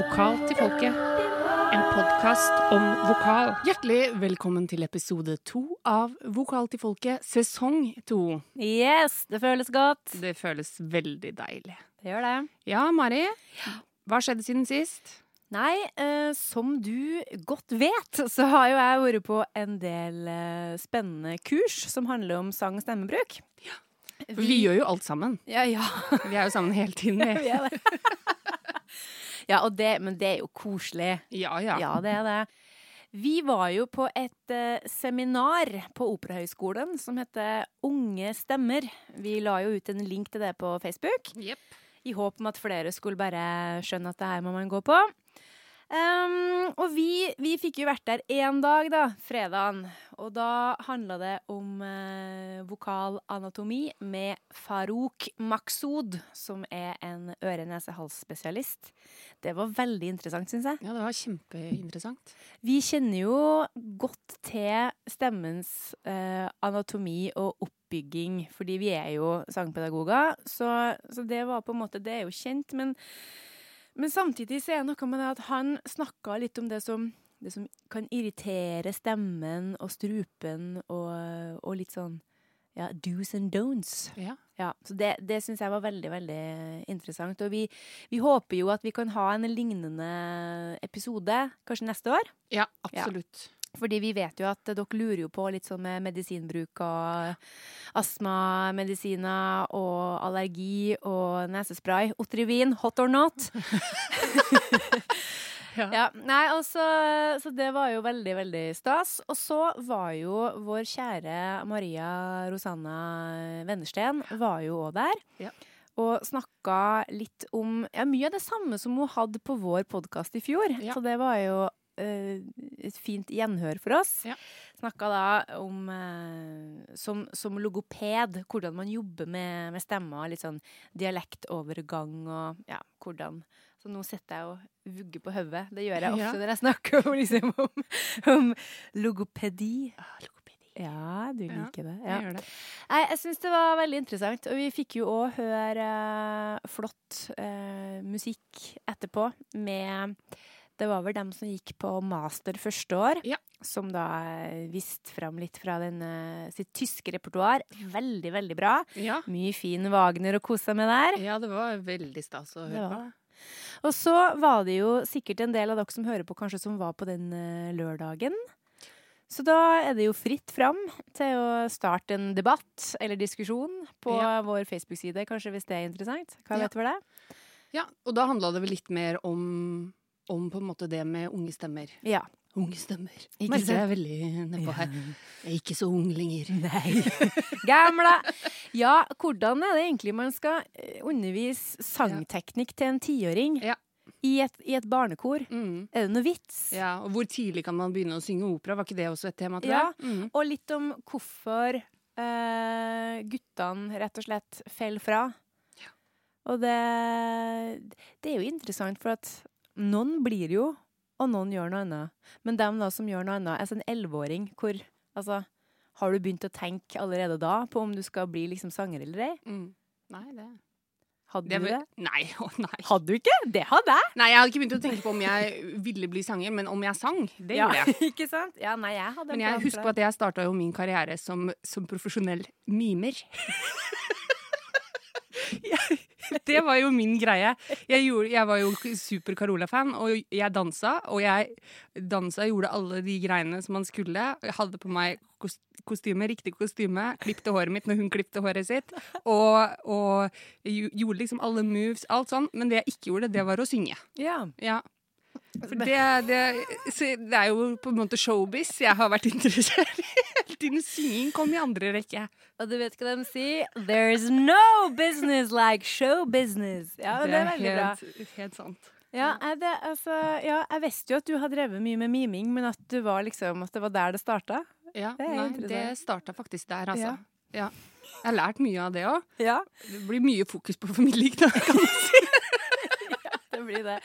Vokal til folket. En podkast om vokal. Hjertelig velkommen til episode to av Vokal til folket, sesong to. Yes, det føles godt. Det føles veldig deilig. Det gjør det. Ja, Mari. Hva skjedde siden sist? Nei, eh, som du godt vet, så har jo jeg vært på en del eh, spennende kurs som handler om sang og stemmebruk. Vi, vi gjør jo alt sammen. Ja, ja. Vi er jo sammen hele tiden. vi er det. Ja, det, men det er jo koselig. Ja, ja. Ja, det er det. Vi var jo på et uh, seminar på Operahøgskolen som heter Unge stemmer. Vi la jo ut en link til det på Facebook. Yep. I håp om at flere skulle bare skjønne at det her må man gå på. Um, og vi, vi, fikk jo vært der én dag, da, fredagen. Og da handla det om uh, vokalanatomi med Farouk Maksud, som er en øre-nese-hals-spesialist. Det var veldig interessant, syns jeg. Ja, det var kjempeinteressant. Vi kjenner jo godt til stemmens uh, anatomi og oppbygging, fordi vi er jo sangpedagoger. Så, så det var på en måte Det er jo kjent, men men samtidig så er det noe med det at han snakka litt om det som, det som kan irritere stemmen og strupen og, og litt sånn ja, do's and don'ts. Ja. ja så det, det syns jeg var veldig, veldig interessant. Og vi, vi, håper jo at vi kan ha en lignende episode kanskje neste år. Ja, absolutt. Ja. Fordi vi vet jo at dere lurer jo på litt sånn med medisinbruk og astmamedisiner og allergi og nesespray. Otrivin, hot or not? ja. ja. Nei, altså Så det var jo veldig, veldig stas. Og så var jo vår kjære Maria Rosanna Wennersten var jo òg der. Ja. Og snakka litt om ja, mye av det samme som hun hadde på vår podkast i fjor. Ja. Så det var jo et fint gjenhør for oss. Ja. Snakka da om uh, som, som, logoped, hvordan man jobber med, med stemmer. Litt sånn dialektovergang og ja, hvordan Så nå sitter jeg og vugger på hodet. Det gjør jeg ofte Ja. når jeg snakker om, liksom, om, om logopedi. Ah, logopedi. Ja, du Ja, liker det. Jeg Ja. gjør det. Nei, jeg syns det var veldig interessant. Og vi fikk jo òg høre uh, flott uh, musikk etterpå med Det var vel dem som gikk på master første år, Ja. som da eh, viste fram litt fra den, eh, sitt tyske repertoar. Veldig, veldig bra. Ja. Mye fin Wagner å kose seg med der. ja, det var veldig stas å høre på. Og så var det jo sikkert en del av dere som hører på, kanskje som var på den eh, lørdagen. Så da er det jo fritt fram til å starte en debatt eller diskusjon på Ja. vår Facebook-side, kanskje hvis det er interessant. Hva vet du hva det er? Ja, og da handla det vel litt mer om, om på en måte det med unge stemmer. Ja. Unge stemmer. Ikke Merker jeg er veldig nedpå her. Jeg er ikke så ung lenger. Nei. Gamla! Ja, hvordan er det egentlig man skal eh, undervise sangteknikk til en tiåring Ja. i, et, i et barnekor? Mm. Er det noe vits? Ja, og hvor tidlig kan man begynne å synge opera? Var ikke det også et tema, til Ja. Mm. Og litt om hvorfor eh, guttene rett og slett faller fra. Ja. Og det, det er jo interessant, for at noen blir jo, og noen gjør noe annet. Men dem da som gjør noe annet, altså en elleveåring hvor Altså, har du begynt å tenke allerede da på om du skal bli liksom sanger eller ei? Mm. Nei, det, Hadde det du det? Nei, å nei. Hadde du ikke? Det hadde jeg! Nei, jeg hadde ikke begynt å tenke på om jeg ville bli sanger, men om jeg sang. Det gjorde jeg. ikke sant? Ja, nei, jeg hadde Men jeg husker på at jeg starta jo min karriere som, som profesjonell mimer. Det var jo min greie. Jeg, gjorde, jeg var jo super Carola-fan, og jeg dansa. Og jeg dansa gjorde alle de greiene som man skulle. Jeg hadde på meg kostyme, riktig kostyme, klipte håret mitt når hun klipte håret sitt. Og, og gjorde liksom alle moves, alt sånn. Men det jeg ikke gjorde, det var å synge. Ja. Ja. For det, det, det er jo på en måte showbiz jeg har vært interessert i hele tiden. Synging kom i andre rekke. Og du vet hva de sier? There's no business like show business. Ja, det, det er veldig bra. helt, helt sant. Ja, det, altså, ja, jeg visste jo at du har drevet mye med miming, men at, du var liksom, at det var der det starta. Ja, Det nei, det starta faktisk der, altså. Ja. Ja. Jeg har lært mye av det òg. Ja, Det blir mye fokus på formidling. Da, kan man si. det blir det.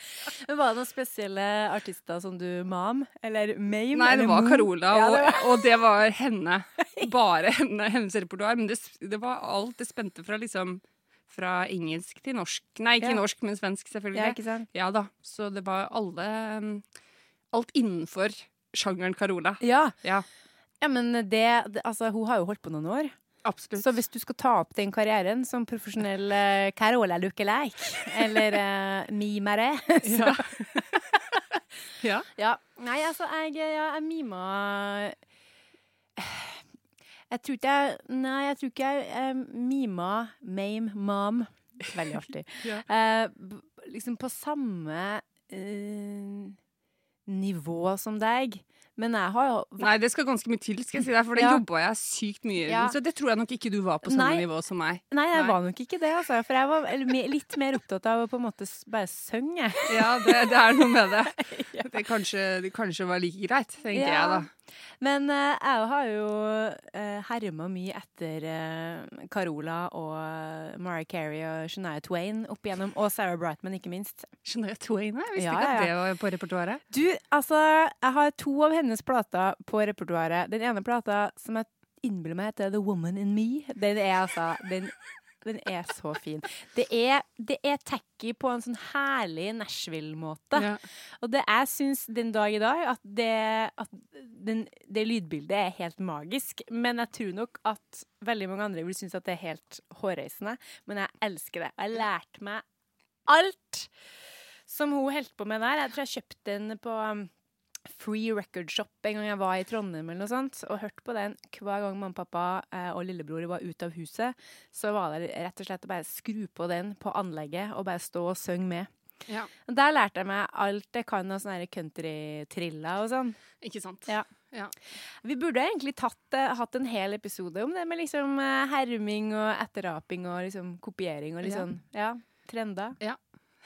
Men var det noen spesielle artister som du mam? Eller mame? Nei, det var? Carola, Ja, og, det var- og det var henne. Bare henne, hennes repertoar. Men det, det var alt det spente fra liksom fra engelsk til norsk. Nei, ikke Ja. norsk, men svensk, Ja, selvfølgelig. ikke sant? Ja da. Så det var alle um, Alt innenfor sjangeren Carola. Ja. Ja, ja, men det, det Altså, hun har jo holdt på noen år. Absolutt. Så hvis du skal ta opp den karrieren som profesjonell uh, Carola lookalike, eller uh, mimere så, ja. ja. Nei, altså, jeg, ja, jeg mima Jeg tror ikke jeg Nei, jeg tror ikke jeg eh, mima mame mom. Veldig artig. Ja. uh, liksom på samme uh, nivå som deg. Men jeg har jo vært Nei, det skal ganske mye til, skal jeg si deg, for det Ja. jobba jeg sykt mye. Ja. Så det tror jeg nok ikke du var på samme Nei. nivå som meg. Nei, jeg Nei. var nok ikke det, altså. For jeg var litt mer opptatt av å på en måte bare synge. Ja, det, det er noe med det. Det kanskje, det kanskje var like greit, tenker jeg da. Men eh, jeg har jo uh, herma mye etter eh, Carola og Mara Mariah Carey og Shania Twain opp igjennom, og Sarah Brightman, ikke minst. Shania Twain, jeg visste Ja, ikke at ja. det var på repertoaret. Du, altså, jeg har to av hennes plater på repertoaret. Den ene plata som jeg innbiller meg heter The Woman in Me. Den er altså Den, den er så fin. Det er, det er tacky på en sånn herlig Nashville-måte. Ja. Og det jeg syns den dag i dag at det, at den, det lydbildet er helt magisk. Men jeg tror nok at veldig mange andre vil synes at det er helt hårreisende. Men jeg elsker det. Jeg lærte meg alt som hun holdt på med der. Jeg tror jeg kjøpte den på Free Record Shop en gang jeg var i Trondheim eller noe sånt, og hørte på den hver gang mamma, pappa eh, og lillebror var ute av huset. Så var det rett og slett å bare skru på den på anlegget og bare stå og synge med. Ja, Der lærte jeg meg alt jeg kan av sånne countrytriller og sånn. ikke sant? Ja. Ja. Vi burde egentlig tatt, eh, hatt en hel episode om det med liksom eh, herming og etteraping og liksom kopiering og litt Ja. sånn ja, trender.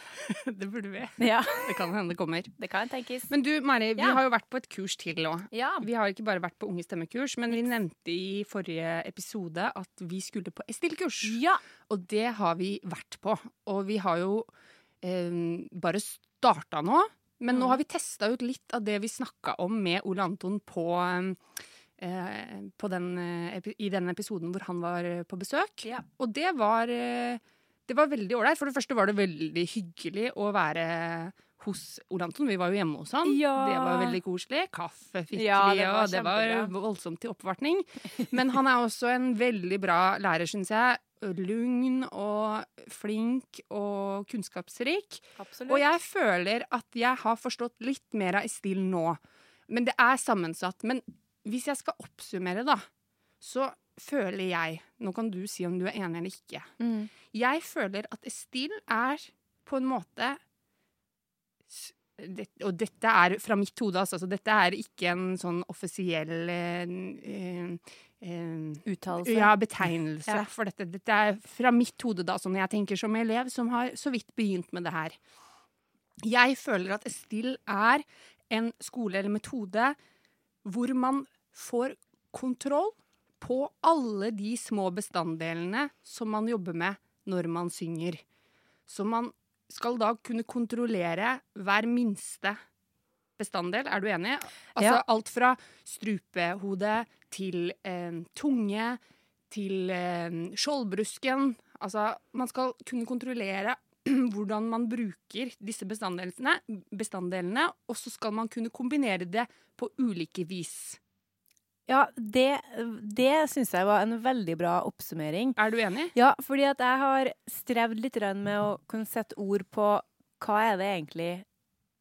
Det burde vi. Ja, Det kan hende det kommer. det kan tenkes. Men du, Mari, vi Ja. har jo vært på et kurs til nå. Ja. Vi har ikke bare vært på Unge stemmekurs, men vi nevnte i forrige episode at vi skulle på Estil-kurs. ja. Og det har vi vært på. Og vi har jo eh, bare starta nå. Men nå Mhm. har vi testa ut litt av det vi snakka om med Ole Anton på, eh, på den, eh, i den episoden hvor han var eh, på besøk. Ja. Og det var, eh, det var veldig ålreit. For det første var det veldig hyggelig å være hos Ole Anton. Vi var jo hjemme hos han. Ja. Det var veldig koselig. Kaffe fikk Ja, vi, og det var voldsomt til oppvartning. Men han er også en veldig bra lærer, syns jeg. Lugn og flink og kunnskapsrik. Absolutt. Og jeg føler at jeg har forstått litt mer av Estil nå. Men det er sammensatt. Men hvis jeg skal oppsummere, da, så føler jeg Nå kan du si om du er enig eller ikke. mm. Jeg føler at Estil er på en måte det, Og dette er fra mitt hode, altså. Så dette er ikke en sånn offisiell eh, eh, eh, Uttalelse. ja, betegnelse Ja. for dette. Dette er fra mitt hode, da, sånn jeg tenker som elev som har så vidt begynt med det her. Jeg føler at Estil er en skole eller metode hvor man får kontroll på alle de små bestanddelene som man jobber med når man synger. Så man skal da kunne kontrollere hver minste bestanddel. Er du enig? Altså Ja. alt fra strupehode til eh, tunge til eh, skjoldbrusken. Altså, man skal kunne kontrollere hvordan man bruker disse bestanddelene, bestanddelene, og så skal man kunne kombinere det på ulike vis. Ja, det, det syns jeg var en veldig bra oppsummering. Er du enig? Ja, fordi at jeg har strevd litt med å kunne sette ord på hva er det egentlig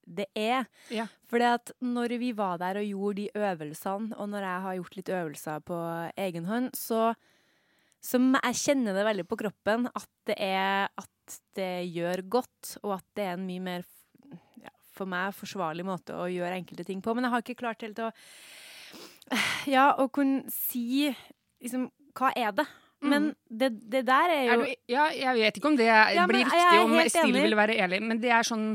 det er. Ja. Fordi at når vi var der og gjorde de øvelsene, og når jeg har gjort litt øvelser på egen hånd, så, så jeg kjenner det veldig på kroppen at det er at det gjør godt, og at det er en mye mer ja, for meg forsvarlig måte å gjøre enkelte ting på. Men jeg har ikke klart helt å Ja, å kunne si liksom Hva er det? Men det, det der er jo Er du, ja, jeg vet ikke om det Ja, blir men, riktig, om Stille ville vil være enig, men det er sånn,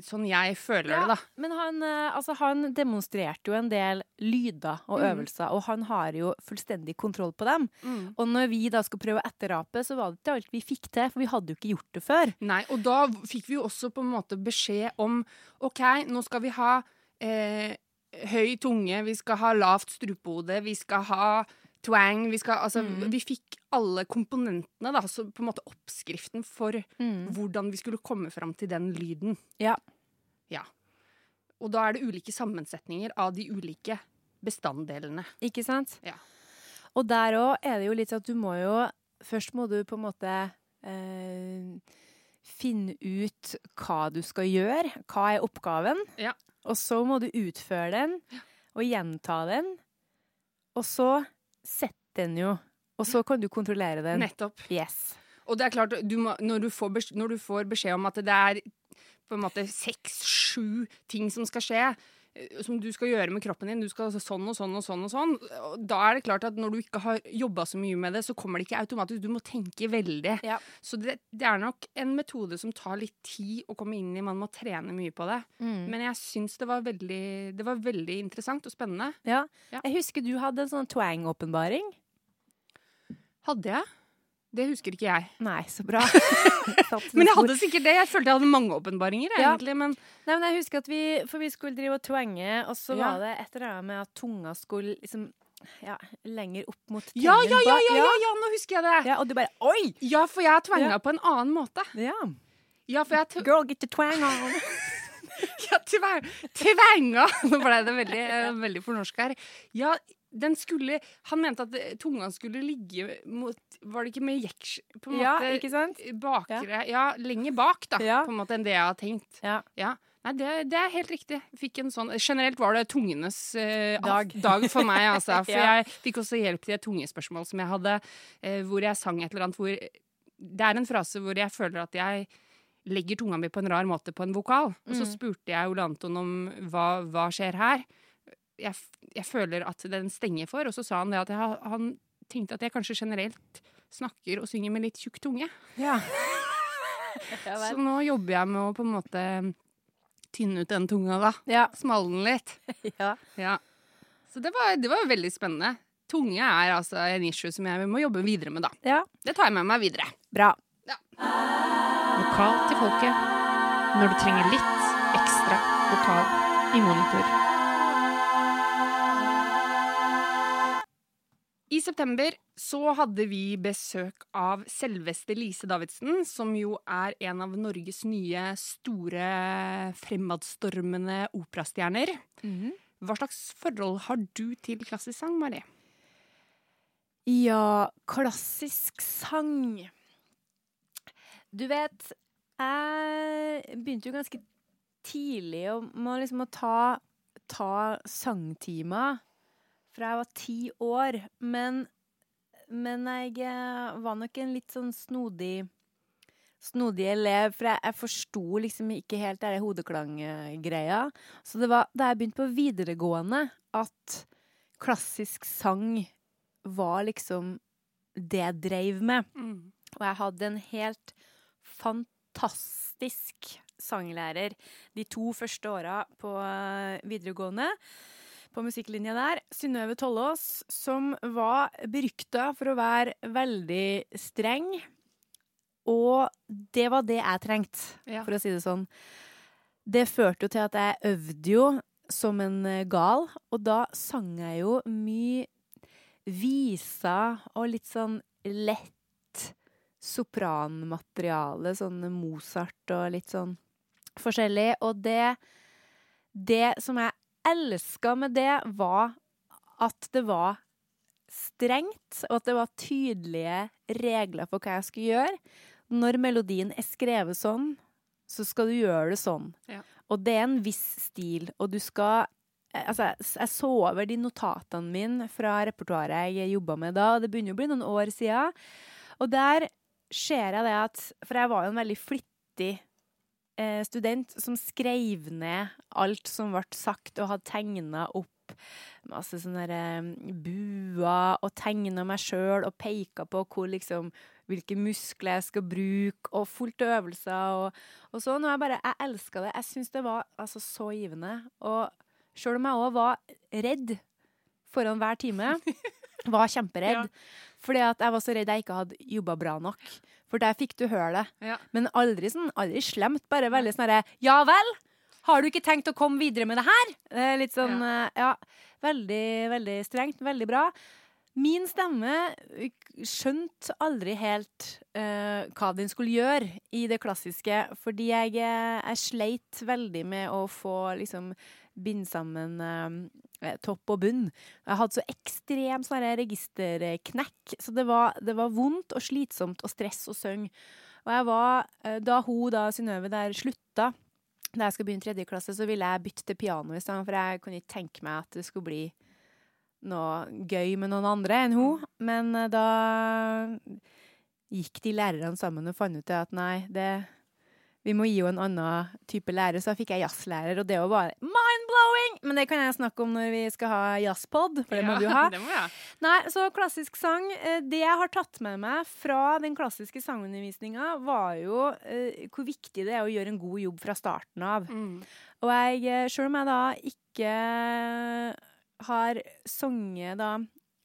sånn jeg føler Ja, det, da. Men han, eh, altså, han demonstrerte jo en del lyder og Mm. øvelser, og han har jo fullstendig kontroll på dem. Og når vi da skulle prøve å etterape, så var det ikke alt vi fikk til, for vi hadde jo ikke gjort det før. Nei, og da fikk vi jo også på en måte beskjed om OK, nå skal vi ha eh, høy tunge, vi skal ha lavt strupehode, vi skal ha twang. Vi, skal, altså, Mm. vi fikk alle komponentene, da, så på en måte oppskriften for hvordan vi skulle komme fram til den lyden. Ja. Ja. Og da er det ulike sammensetninger av de ulike bestanddelene. Ikke sant? Ja. Og der òg er det jo litt sånn at du må jo Først må du på en måte eh, finne ut hva du skal gjøre. Hva er oppgaven? Ja. Og så må du utføre den, og gjenta den. Og så sett den jo. Og så kan du kontrollere den. Nettopp. Yes. Og det er klart, du må, når, du får beskjed, når du får beskjed om at det er på en måte seks-sju ting som skal skje, som du skal gjøre med kroppen din, du skal altså sånn og sånn og sånn og sånn, da er det klart at når du ikke har jobba så mye med det, så kommer det ikke automatisk. Du må tenke veldig. Ja. Så det, det er nok en metode som tar litt tid å komme inn i. Man må trene mye på det. Mm. Men jeg syns det det var veldig interessant og spennende. Ja. Ja. Jeg husker du hadde en sånn twang-åpenbaring. Hadde jeg? Det husker ikke jeg. Nei, så bra. Men jeg hadde sikkert det. Jeg følte jeg hadde mange åpenbaringer, Ja. egentlig. Men Nei, men jeg husker at vi For vi skulle drive og twange, og så Ja. var det et eller annet med at tunga skulle liksom ja, lenger opp mot ja, tennene ja, ja, bak. ja, ja, ja, nå husker jeg det! Ja, Og du bare Oi! Ja, for jeg Ja. på en annen måte. Ja. Ja, for jeg Girl, get the twang on. ja, tvenga! Nå ble det veldig, eh, veldig fornorsk her. Ja, den skulle Han mente at tunga skulle ligge mot Var det ikke med jeks... På en Ja, måte ikke sant? bakere Ja, lenger bak, da, Ja. på en måte, enn det jeg har tenkt. Ja. Ja. Nei, det, det er helt riktig. Fikk en sånn, generelt var det tungenes eh, Dag. dag for meg, altså. For Ja. jeg fikk også hjelp til et tungespørsmål som jeg hadde, eh, hvor jeg sang et eller annet hvor Det er en frase hvor jeg føler at jeg legger tunga mi på en rar måte på en vokal. Og så Mm. spurte jeg Ole Anton om hva, hva skjer her. Jeg, jeg føler at den stenger for, og så sa han det at jeg, han tenkte at jeg kanskje generelt snakker og synger med litt tjukk tunge. Ja. ja Så nå jobber jeg med å på en måte tynne ut den tunga, da. Ja. Smalle den litt. ja. Ja. Så det var, det var veldig spennende. Tunge er altså en issue som jeg må jobbe videre med, da. Ja. Det tar jeg med meg videre. Bra. Vokal til folket når du trenger litt ekstra vokal i monitor. I september så hadde vi besøk av selveste Lise Davidsen, som jo er en av Norges nye store fremadstormende operastjerner. Mhm. Hva slags forhold har du til klassisk sang, Mari? Ja, klassisk sang. Du vet, jeg begynte jo ganske tidlig å, med liksom å ta, ta sangtimer fra jeg var ti år. Men, men jeg eh, var nok en litt sånn snodig Snodig elev, for jeg, jeg forsto liksom ikke helt den hodeklanggreia. Så det var da jeg begynte på videregående, at klassisk sang var liksom det jeg dreiv med. Og jeg hadde en helt fantastisk sanglærer de to første åra på eh, videregående. På musikklinja der. Synnøve Tollås, som var berykta for å være veldig streng. Og det var det jeg trengte, Ja. for å si det sånn. Det førte jo til at jeg øvde jo som en eh, gal, og da sang jeg jo mye viser og litt sånn lett sopranmateriale, sånn Mozart og litt sånn forskjellig. Og det, det som jeg elska med det, var at det var strengt, og at det var tydelige regler for hva jeg skulle gjøre. Når melodien er skrevet sånn, så skal du gjøre det sånn. Ja. Og det er en viss stil, og du skal eh, Altså, jeg, jeg så over de notatene mine fra repertoaret jeg jobba med da, og det begynner å bli noen år sia. Og der ser jeg det at For jeg var jo en veldig flittig eh, student som skrev ned alt som ble sagt, og hadde tegna opp masse sånne der, eh, buer, og tegna meg sjøl og peka på hvor liksom hvilke muskler jeg skal bruke, og fullt øvelser og, og sånn. Og jeg bare Jeg elska det. Jeg syns det var altså så givende. Og sjøl om jeg òg var redd foran hver time, var kjemperedd. Fordi at jeg var så redd jeg ikke hadde jobba bra nok. For der fikk du høre det. Ja. Men aldri sånn, aldri slemt. Bare veldig sånn herre Ja vel? Har du ikke tenkt å komme videre med det her? Eh, litt sånn, ja. ja. Veldig, veldig strengt. Veldig bra. Min stemme eh, skjønte aldri helt uh, hva den skulle gjøre i det klassiske, fordi jeg, eh, jeg sleit veldig med å få liksom binde sammen eh, topp og bunn. Jeg hadde så ekstrem sånn registerknekk, så det var, det var, vondt og slitsomt og stress å synge. Og jeg var, eh, da hun, da Synnøve der, slutta da jeg skal begynne tredje klasse, så ville jeg bytte til piano i stedet, for jeg kunne ikke tenke meg at det skulle bli noe gøy med noen andre enn hun. Men eh, da gikk de lærerne sammen og fant ut at nei, det, vi må gi henne en annen type lærer. Så da fikk jeg jazzlærer, og det var bare mind-blowing! Men det kan jeg snakke om når vi skal ha jazzpod, for det ja, må vi jo ha. Det må ha. Nei, så klassisk sang eh, Det jeg har tatt med meg fra den klassiske sangundervisninga, var jo uh, hvor viktig det er å gjøre en god jobb fra starten av. Mm. Og jeg, eh, sjøl om jeg da ikke har sunget da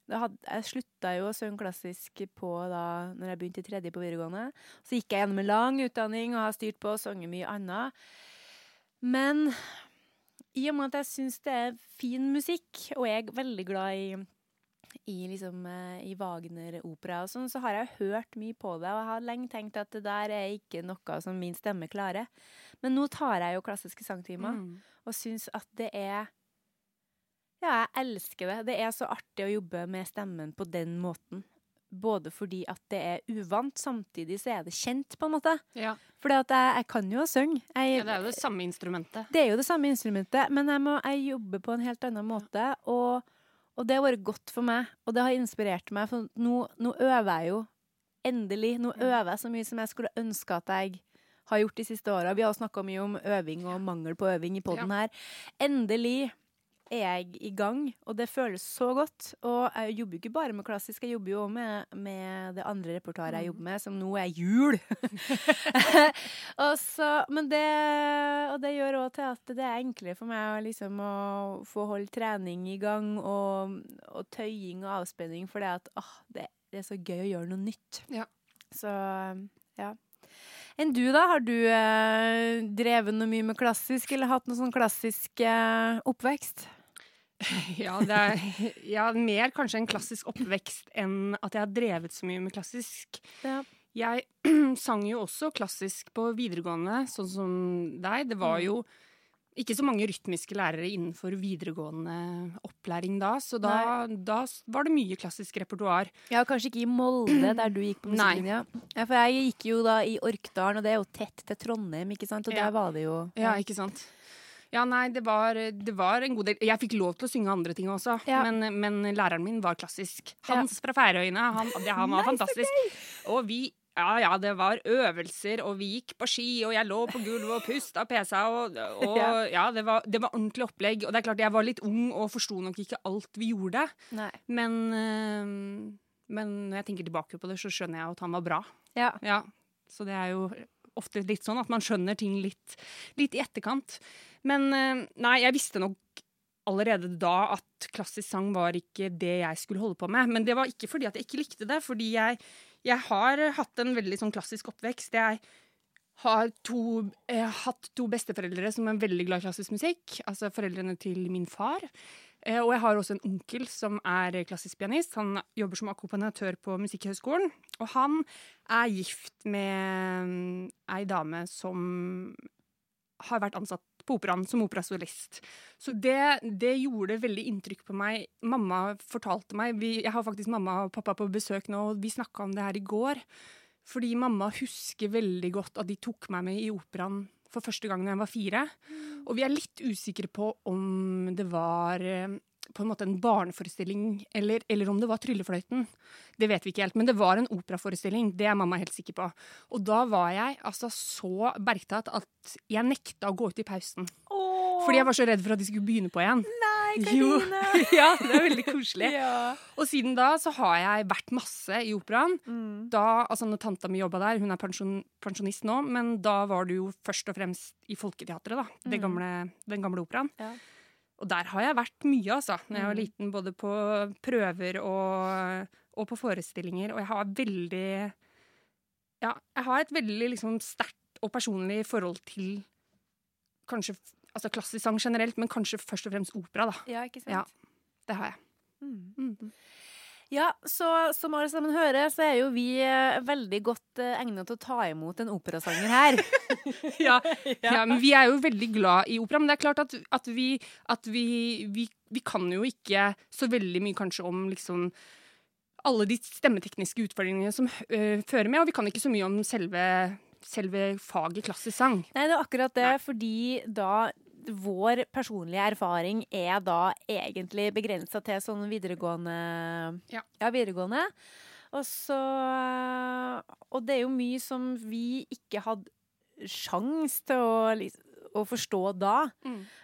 had, Jeg slutta jo å synge klassisk på da når jeg begynte i tredje på videregående. Så gikk jeg gjennom en lang utdanning og har styrt på å synge mye annet. Men i og med at jeg syns det er fin musikk, og jeg er veldig glad i i, liksom, i Wagner-opera og sånn, så har jeg hørt mye på det, og jeg har lenge tenkt at det der er ikke noe som min stemme klarer. Men nå tar jeg jo klassiske sangtimer, Mm. og syns at det er Ja, jeg elsker det. Det er så artig å jobbe med stemmen på den måten. Både fordi at det er uvant, samtidig så er det kjent, på en måte. Ja. For jeg, jeg kan jo synge. Jeg, ja, det er jo det samme instrumentet. det er jo det samme instrumentet, men jeg, må, jeg jobber på en helt annen måte. Og, og det har vært godt for meg, og det har inspirert meg. For nå, nå øver jeg jo endelig. Nå øver jeg så mye som jeg skulle ønske at jeg har gjort de siste åra. Vi har snakka mye om øving og mangel på øving i poden her. Endelig er jeg i gang, og det føles så godt. Og jeg jobber jo ikke bare med klassisk, jeg jobber jo òg med, med det andre repertoaret jeg jobber med, som nå er jul. og så, men det, og det gjør òg til at det er enklere for meg liksom, å få holde trening i gang, og, og tøying og avspenning, for det, at, det, det, er så gøy å gjøre noe nytt. Ja. Så ja. Enn du, da? Har du eh, drevet noe mye med klassisk, eller hatt noe sånn klassisk eh, oppvekst? Ja, det er ja, mer kanskje en klassisk oppvekst enn at jeg har drevet så mye med klassisk. Ja. Jeg sang jo også klassisk på videregående, sånn som deg. Det var jo ikke så mange rytmiske lærere innenfor videregående opplæring da, så da, da var det mye klassisk repertoar. Ja, kanskje ikke i Molde, der du gikk på musikklinja. Ja, for jeg gikk jo da i Orkdalen, og det er jo tett til Trondheim, ikke sant? Og Ja. der var det jo Ja, ikke sant? Ja, nei, det var, det var en god del Jeg fikk lov til å synge andre ting også, Ja. men, men læreren min var klassisk. Hans fra Færøyene, han, det, han var fantastisk. Og vi ja, ja, det var øvelser, og vi gikk på ski, og jeg lå på gulvet og pusta pesa, og, og Ja. ja, det var, det var ordentlig opplegg. Og det er klart, jeg var litt ung og forsto nok ikke alt vi gjorde, Nei. men, øh, men når jeg tenker tilbake på det, så skjønner jeg at han var bra. Ja. Ja, så det er jo ofte litt sånn at man skjønner ting litt, litt i etterkant. Men eh, nei, jeg visste nok allerede da at klassisk sang var ikke det jeg skulle holde på med. Men det var ikke fordi at jeg ikke likte det, fordi jeg, jeg har hatt en veldig sånn klassisk oppvekst. Jeg har to, jeg har hatt to besteforeldre som er veldig glad i klassisk musikk. Altså foreldrene til min far. Eh, Og jeg har også en onkel som er klassisk pianist. Han jobber som akkompagnatør på Musikkhøgskolen. Og han er gift med mm, ei dame som har vært ansatt på operaen som operasolist. Så det, det gjorde veldig inntrykk på meg. Mamma fortalte meg vi, Jeg har faktisk mamma og pappa på besøk nå, og vi snakka om det her i går. Fordi mamma husker veldig godt at de tok meg med i operaen for første gang da jeg var fire. Og vi er litt usikre på om det var eh, på en måte en barneforestilling, eller, eller om det var Tryllefløyten. Det vet vi ikke helt, men det var en operaforestilling. Det er mamma helt sikker på. Og da var jeg altså så bergtatt at jeg nekta å gå ut i pausen. Fordi jeg var så redd for at de skulle begynne på igjen. Nei, Jo. Ja, det er veldig koselig. ja. Og siden da så har jeg vært masse i operaen. Mm. Da, altså når tanta mi jobba der, hun er pensjon, pensjonist nå, men da var du jo først og fremst i Folketeatret, da. Det Mm. gamle, den gamle operaen. Ja. Og der har jeg vært mye, altså. Når jeg var Mm. liten, både på prøver og, og på forestillinger. Og jeg har veldig Ja, jeg har et veldig liksom sterkt og personlig forhold til kanskje altså klassisk sang generelt, men kanskje først og fremst opera, da. ja, ikke sant? Ja. Det har jeg. Mm. Mm. Ja, så som alle sammen hører, så er jo vi eh, veldig godt eh, egnet til å ta imot en operasanger her. ja, ja, men vi er jo veldig glad i opera. Men det er klart at, at, vi, at vi, vi, vi kan jo ikke så veldig mye kanskje om liksom alle de stemmetekniske utfordringene som øh, fører med, og vi kan ikke så mye om selve, selve faget klassisk sang. Nei, det er akkurat det, fordi da vår personlige erfaring er da egentlig begrensa til sånn videregående Ja. ja, videregående. Og så Og det er jo mye som vi ikke hadde sjans til å, å forstå da,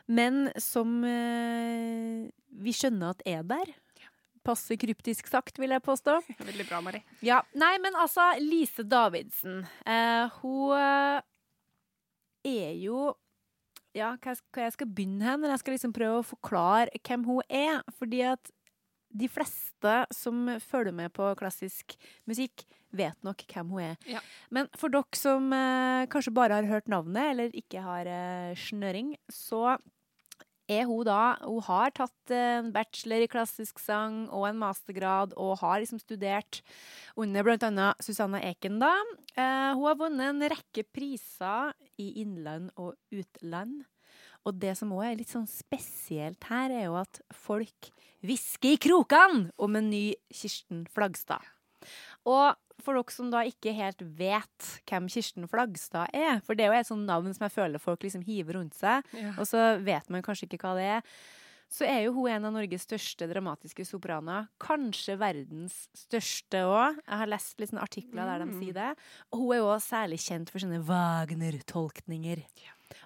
men som eh, vi skjønner at er der. Passe kryptisk sagt, vil jeg påstå. Veldig bra, Mari. Ja, Nei, men altså, Lise Davidsen. Eh, hun er jo Ja, hva, jeg- hva jeg skal begynne hen? når Jeg skal liksom prøve å forklare hvem hun er. Fordi at de fleste som følger med på klassisk musikk, vet nok hvem hun er. Ja. Men for dere som eh, kanskje bare har hørt navnet, eller ikke har eh, snøring, så er hun da Hun har tatt en bachelor i klassisk sang og en mastergrad, og har liksom studert under annet Susanna Eken, da. Eh, hun har vunnet en rekke priser i innland og utland. Og det som òg er litt sånn spesielt her, er jo at folk hvisker i krokene om en ny Kirsten Flagstad. Og for dere som da ikke helt vet hvem Kirsten Flagstad er, for det er jo et sånt navn som jeg føler folk liksom hiver rundt seg, Ja. og så vet man kanskje ikke hva det er, så er jo hun en av Norges største dramatiske sopraner. Kanskje verdens største òg. Jeg har lest litt sånne artikler der de Mm. sier det. Og hun er jo særlig kjent for sine Wagner-tolkninger.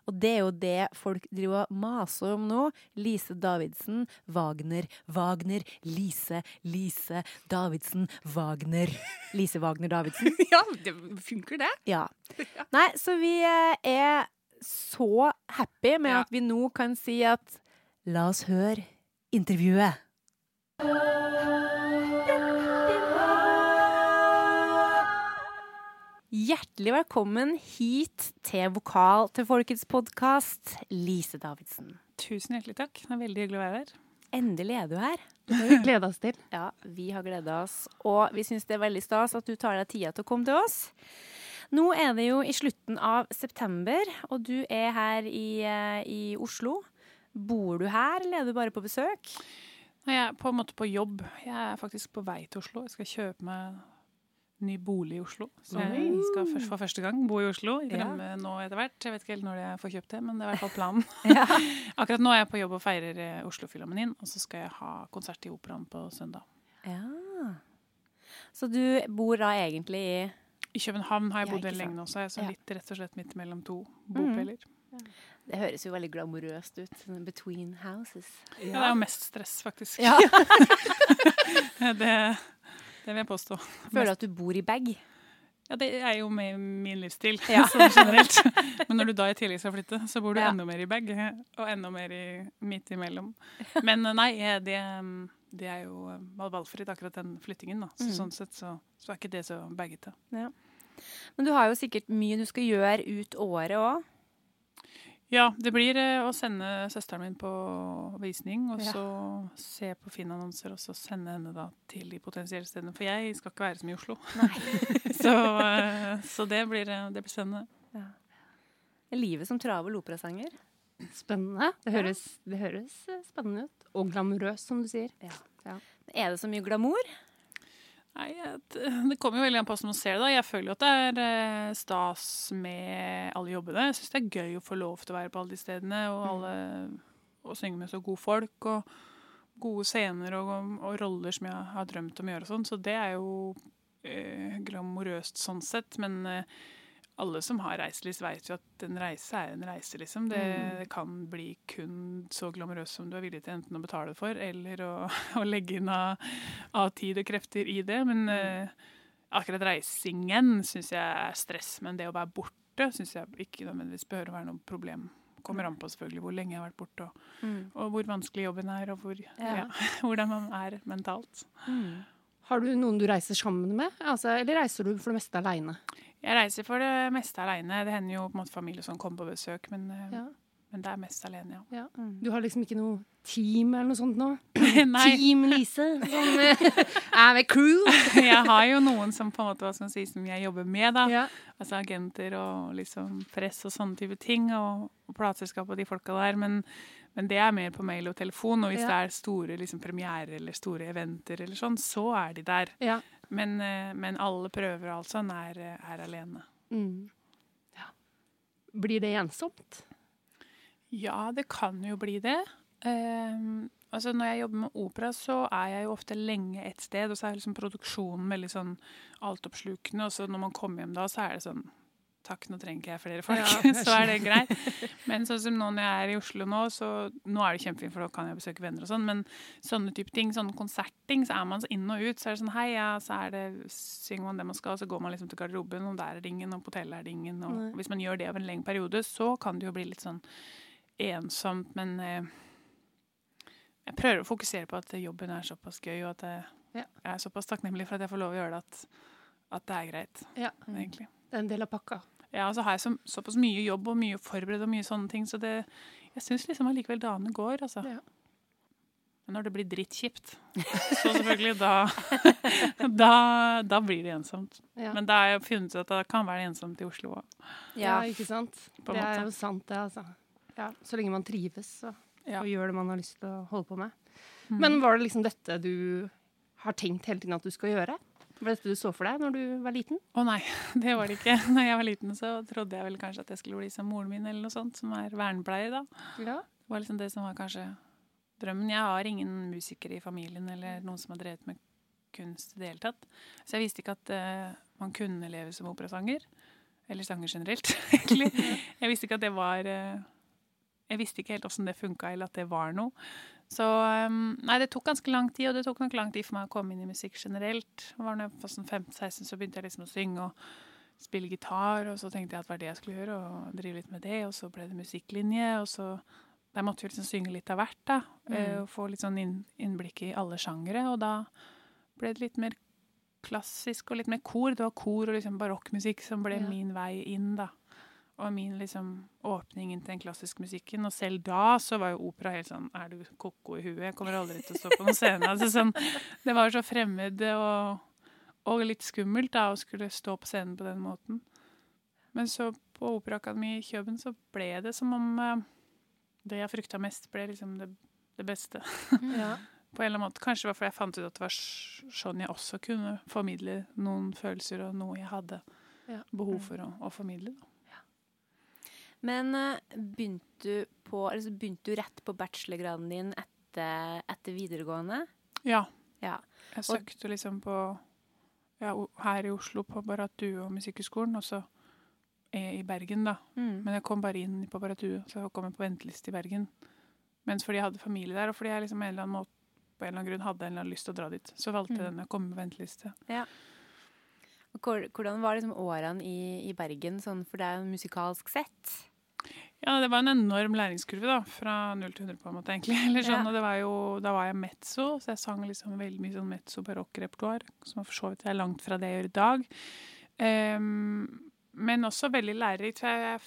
Og det er jo det folk driver og maser om nå. Lise Davidsen, Wagner, Wagner, Lise, Lise, Davidsen, Wagner. Lise Wagner Davidsen. ja, det funker, det. Ja. Nei, så vi eh, er så happy med Ja. at vi nå kan si at la oss høre intervjuet. Hjertelig velkommen hit til Vokal til folkets podkast, Lise Davidsen. Tusen hjertelig takk. Det er veldig hyggelig å være her. Endelig er du her. Det har vi gleda oss til. Ja, vi har gleda oss, og vi syns det er veldig stas at du tar deg tida til å komme til oss. Nå er det jo i slutten av september, og du er her i, eh, i Oslo. Bor du her, eller er du bare på besøk? Nei, Jeg er på en måte på jobb. Jeg er faktisk på vei til Oslo. Jeg skal kjøpe meg ny bolig i Oslo. Så jeg skal først for første gang bo i Oslo. I Ja. nå etter hvert. Jeg vet ikke helt når jeg får kjøpt det, men det er i hvert fall planen. Ja. Akkurat nå er jeg på jobb og feirer Oslofilharmonien, Oslo-filharmonien, og så skal jeg ha konsert i Operaen på søndag. Ja. Så du bor da egentlig i I København har jeg bodd veldig lenge nå, så jeg er så Ja. litt rett og slett midt mellom to bopeler. Det høres jo veldig glamorøst ut. sånn Between houses. Ja. det er jo mest stress, faktisk. Ja. det, det vil jeg påstå. Føler du at du bor i bag. Ja, det er jo min livsstil, Ja. sånn generelt. Men når du da i tillegg skal flytte, så bor du Ja. enda mer i bag, og enda mer i, midt imellom. Men eh, nei, eh, det, mm, det er jo eh, valgfritt, akkurat den flyttingen. Da. Så, Mm. Sånn sett så, så er ikke det så baggete. Men du har jo sikkert mye du skal gjøre ut året òg. Ja, det blir eh, å sende søsteren min på visning, og Ja. så se på Finn-annonser, og så sende henne da til de potensielle stedene. For jeg skal ikke være som i Oslo. så, eh, så det blir, eh, det blir spennende. Livet som travel operasanger. Spennende. Det høres, det høres spennende ut. Og glamorøst, som du sier. Er det så mye glamour? Nei, Det kommer jo veldig an på hvordan man ser det. da. Jeg føler jo at det er eh, stas med alle jobbene. Jeg syns det er gøy å få lov til å være på alle de stedene og, alle, og synge med så gode folk. Og gode scener og, og roller som jeg har drømt om å gjøre. og sånn. Så det er jo eh, glamorøst sånn sett. Men eh, alle som har reiselyst, vet jo at en reise er en reise, liksom. Det, mm. kan bli kun så glamorøst som du er villig til enten å betale for, eller å, å legge inn av, av tid og krefter i det. Men uh, akkurat reisingen syns jeg er stress. Men det å være borte syns jeg ikke nødvendigvis behøver å være noe problem. Kommer an på selvfølgelig hvor lenge jeg har vært borte, og, og hvor vanskelig jobben er, og hvor, Ja. ja, hvordan man er mentalt. Har du noen du reiser sammen med, altså, eller reiser du for det meste aleine? Jeg reiser for det meste aleine. Det hender jo på en måte familie som kommer på besøk, men, eh, Ja. men det er mest alene, ja. Ja. Mm. Du har liksom ikke noe team eller noe sånt nå? Team Lise. som eh, er med crew. jeg har jo noen som på en måte, hva skal man si, som jeg jobber med, da. Ja. Altså agenter og liksom press og sånne type ting, og, og plateselskap og de folka der. Men, men det er mer på mail og telefon, og hvis Ja. det er store liksom, premierer eller store eventer eller sånn, så er de der. Ja. Men, eh, men alle prøver og alt sånn er, eh, er alene. Mm. ja. Blir det ensomt? Ja, det kan jo bli det. Um, altså Når jeg jobber med opera, så er jeg jo ofte lenge et sted, og så er liksom produksjonen veldig sånn altoppslukende, og så når man kommer hjem da, så er det sånn Takk, nå trenger ikke jeg flere folk. Ja, så er det greit. Men sånn som nå når jeg er i Oslo nå, så nå er det kjempefint, for da kan jeg besøke venner og sånn, men sånne type ting, sånne konsertting, så er man så inn og ut. Så er det sånn hei, ja, så er det, synger man det man skal, så går man liksom til garderoben, og der er det ingen, og på hotellet er det ingen. Og, og hvis man gjør det over en lengre periode, så kan det jo bli litt sånn ensomt, men eh, jeg prøver å fokusere på at jobben er såpass gøy, og at jeg, Ja. jeg er såpass takknemlig for at jeg får lov å gjøre det, at, at det er greit, Ja. egentlig. Det er en del av pakka. Ja, og så har jeg så, såpass mye jobb og mye forberedt og mye sånne ting, så det, jeg syns liksom allikevel dagene går, altså. Ja. Men når det blir drittkjipt, så selvfølgelig, da, da, da blir det ensomt. Ja. Men da har jeg funnet ut at det kan være ensomt i Oslo òg. ja, ikke sant? Det er jo sant, det, altså. Ja, så lenge man trives så, Ja. og gjør det man har lyst til å holde på med. Mm. Men var det liksom dette du har tenkt hele tiden at du skal gjøre? Var det dette du så for deg når du var liten? Å nei, det var det ikke. Når jeg var liten, så trodde jeg vel kanskje at jeg skulle bli som moren min, eller noe sånt, som er vernepleier, da. Ja. Det var liksom det som var kanskje drømmen. Jeg har ingen musikere i familien eller noen som har drevet med kunst i det hele tatt. Så jeg visste ikke at uh, man kunne leve som operasanger. Eller sanger generelt, egentlig. Jeg visste ikke at det var uh, Jeg visste ikke helt åssen det funka, eller at det var noe. Så um, Nei, det tok ganske lang tid, og det tok nok lang tid for meg å komme inn i musikk generelt. Var når jeg var sånn 15-16, så begynte jeg liksom å synge og spille gitar, og så tenkte jeg at det var det jeg skulle gjøre, og drive litt med det, og så ble det musikklinje, og så Der måtte vi liksom synge litt av hvert, da. mm. Og få litt sånn inn, innblikk i alle sjangere, og da ble det litt mer klassisk og litt mer kor. Det var kor og liksom barokkmusikk som ble Ja. min vei inn, da. Og min liksom åpning inn til den klassiske musikken. Og selv da så var jo opera helt sånn Er du ko-ko i huet? Jeg kommer aldri til å stå på noen scene. Altså, sånn, det var så fremmed og, og litt skummelt da å skulle stå på scenen på den måten. Men så på Operaakademiet i Kjøben så ble det som om eh, det jeg frykta mest, ble liksom det, det beste. Ja. På en eller annen måte. Kanskje det var fordi jeg fant ut at det var sånn jeg også kunne formidle noen følelser og noe jeg hadde Ja. behov for å, å formidle. Da. Men eh, begynte du, på, altså begynte du rett på bachelorgraden din etter, etter videregående? Ja. Ja. Jeg søkte liksom på ja, her i Oslo på Barrattue og Musikkhøgskolen, og så i i Bergen, da. Mm. Men jeg kom bare inn på Barrattue, så jeg kom jeg på venteliste i Bergen. Mens fordi jeg hadde familie der, og fordi jeg liksom en eller annen måte, på en eller annen grunn hadde en eller annen lyst til å dra dit, så valgte jeg Mm. den å komme på venteliste. Ja. Hvordan var liksom årene i, i Bergen sånn for deg musikalsk sett? Ja, det var en enorm læringskurve, da. Fra null til 100, på en måte, egentlig. Eller sånn, Ja. var jo, da var jeg mezzo, så jeg sang liksom veldig mye sånn mezzo-barokk-repertoar, som for så vidt er langt fra det jeg gjør i dag. Um, men også veldig lærerikt. For jeg,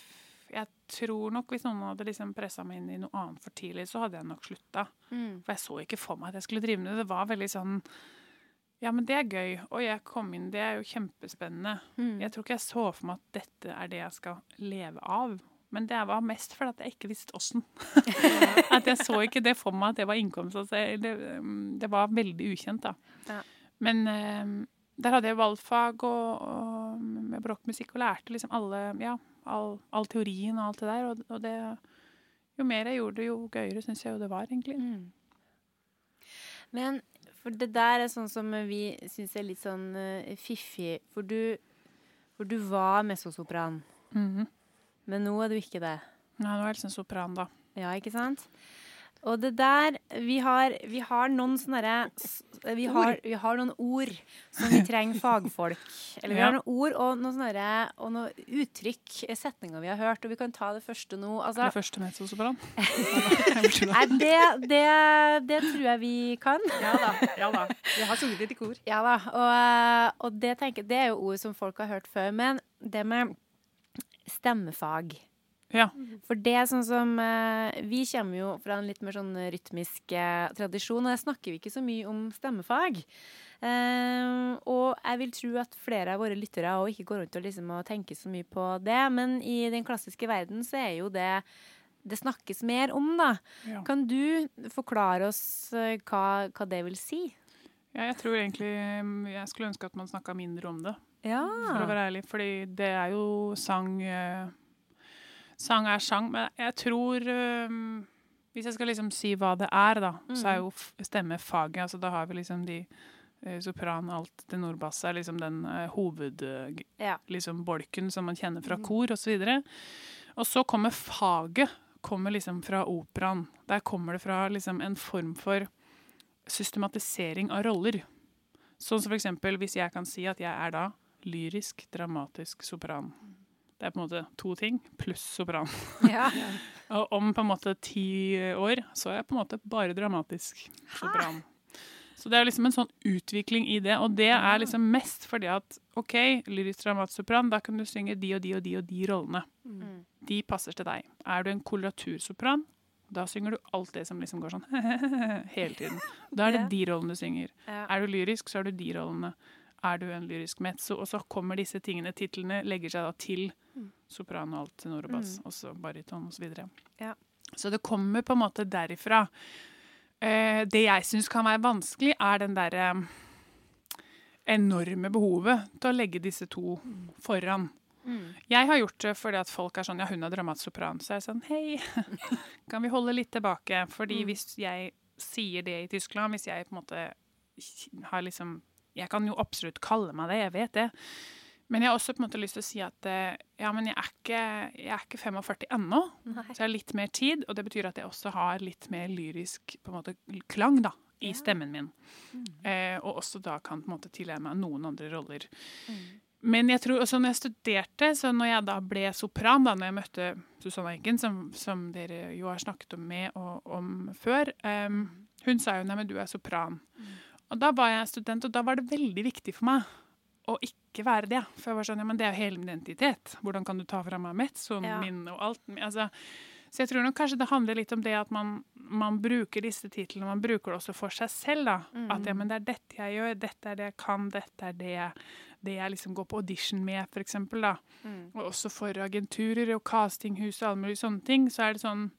jeg tror nok hvis noen hadde liksom pressa meg inn i noe annet for tidlig, så hadde jeg nok slutta. Mm. For jeg så ikke for meg at jeg skulle drive med det. Det var veldig sånn Ja, men det er gøy. Og jeg kom inn, det er jo kjempespennende. Mm. Jeg tror ikke jeg så for meg at dette er det jeg skal leve av. Men det var mest fordi jeg ikke visste åssen. at jeg så ikke det for meg at det var innkomst. Altså, det, um, det var veldig ukjent, da. Ja. Men eh, der hadde jeg valgfag og, og med barokkmusikk og lærte liksom alle Ja, all, all teorien og alt det der. Og, og det Jo mer jeg gjorde, jo gøyere syns jeg jo det var, egentlig. Mm. Men for det der er sånn som vi syns er litt sånn uh, fiffig. For du, for du var mezzosopran, Mhm. Men nå er du ikke det. Nei, nå er jeg liksom sopran, da. Ja, ikke sant? Og det der Vi har, vi har noen sånne derre vi vi har noen ord som vi trenger fagfolk. Eller vi Ja. har noen ord og noen sånne og noen uttrykk, setninger vi har hørt, og vi kan ta det første nå. Altså, Det første mezzosopran. nei, det, det, det tror jeg vi kan. Ja da. ja da. Vi har sunget litt i kor. Ja da, og, og det, tenker, det er jo ord som folk har hørt før. Men det med stemmefag Ja. For det er sånn som eh, Vi kommer jo fra en litt mer sånn rytmisk eh, tradisjon, og der snakker vi ikke så mye om stemmefag. Eh, og jeg vil tro at flere av våre lyttere og ikke går rundt og, liksom, og tenker så mye på det, men i den klassiske verden så er jo det det snakkes mer om, da. Ja. Kan du forklare oss hva, hva det vil si? Ja, jeg tror egentlig mm, Jeg skulle ønske at man snakka mindre om det, Ja. for å være ærlig. Fordi det er jo sang eh, Sang er sang, men jeg tror eh, Hvis jeg skal liksom si hva det er, da, så er jo f- stemmefaget altså Da har vi liksom de eh, sopran, alt, tenorbass er liksom den eh, hoved... eh, Ja. liksom som man kjenner fra kor osv. Og, så og så kommer faget kommer liksom fra operaen. Der kommer det fra liksom en form for systematisering av roller. Sånn som eksempel hvis jeg kan si at jeg er da lyrisk, dramatisk sopran. Det er på en måte to ting, pluss sopran. ja. Og om på en måte ti år så er jeg på en måte bare dramatisk sopran. Så det er liksom en sånn utvikling i det, og det er liksom mest fordi at OK, lyrisk dramatisk sopran, da kan du synge de og de og de og de rollene. Mm. De passer til deg. Er du en koloratursopran, da synger du alt det som liksom går sånn hele tiden. Da er det de rollene du synger. Er du lyrisk, så er du de rollene. Er du en lyrisk mezzo, og så kommer disse tingene, titlene legger seg da til sopran og alt, tenor og bass, og så baryton osv. Så, Ja. Så det kommer på en måte derifra. Eh, det jeg syns kan være vanskelig, er den derre enorme behovet til å legge disse to foran. Mm. Jeg har gjort det fordi at folk er sånn Ja, hun er dramatsopran. Så jeg er sånn Hei, kan vi holde litt tilbake? Fordi Mm. hvis jeg sier det i Tyskland, hvis jeg på en måte har liksom Jeg kan jo absolutt kalle meg det, jeg vet det. Men jeg har også på en måte lyst til å si at eh, ja, men jeg er ikke, jeg er ikke 45 ennå. Nei. Så jeg har litt mer tid, og det betyr at jeg også har litt mer lyrisk på en måte, klang da, i stemmen min. Eh, og også da kan på en måte tilegne meg noen andre roller. Men jeg tror også når jeg studerte, så når jeg da ble sopran, da når jeg møtte Susanne Eiken, som, som dere jo har snakket om med og, om før, um, hun sa jo nei, men du er sopran. Og da var jeg student, og da var det veldig viktig for meg å ikke være det. For jeg var sånn, ja, men det er jo hele min identitet. Hvordan kan du ta fra meg mezzoen Ja. min og alt? Altså, så jeg tror nok kanskje det handler litt om det at man, man bruker disse titlene, man bruker det også for seg selv. da. At ja, men det er dette jeg gjør, dette er det jeg kan, dette er det jeg, det jeg liksom går på audition med. Da. Mm. Og også for agenturer og castinghus og alle mulige sånne ting, så er det sånn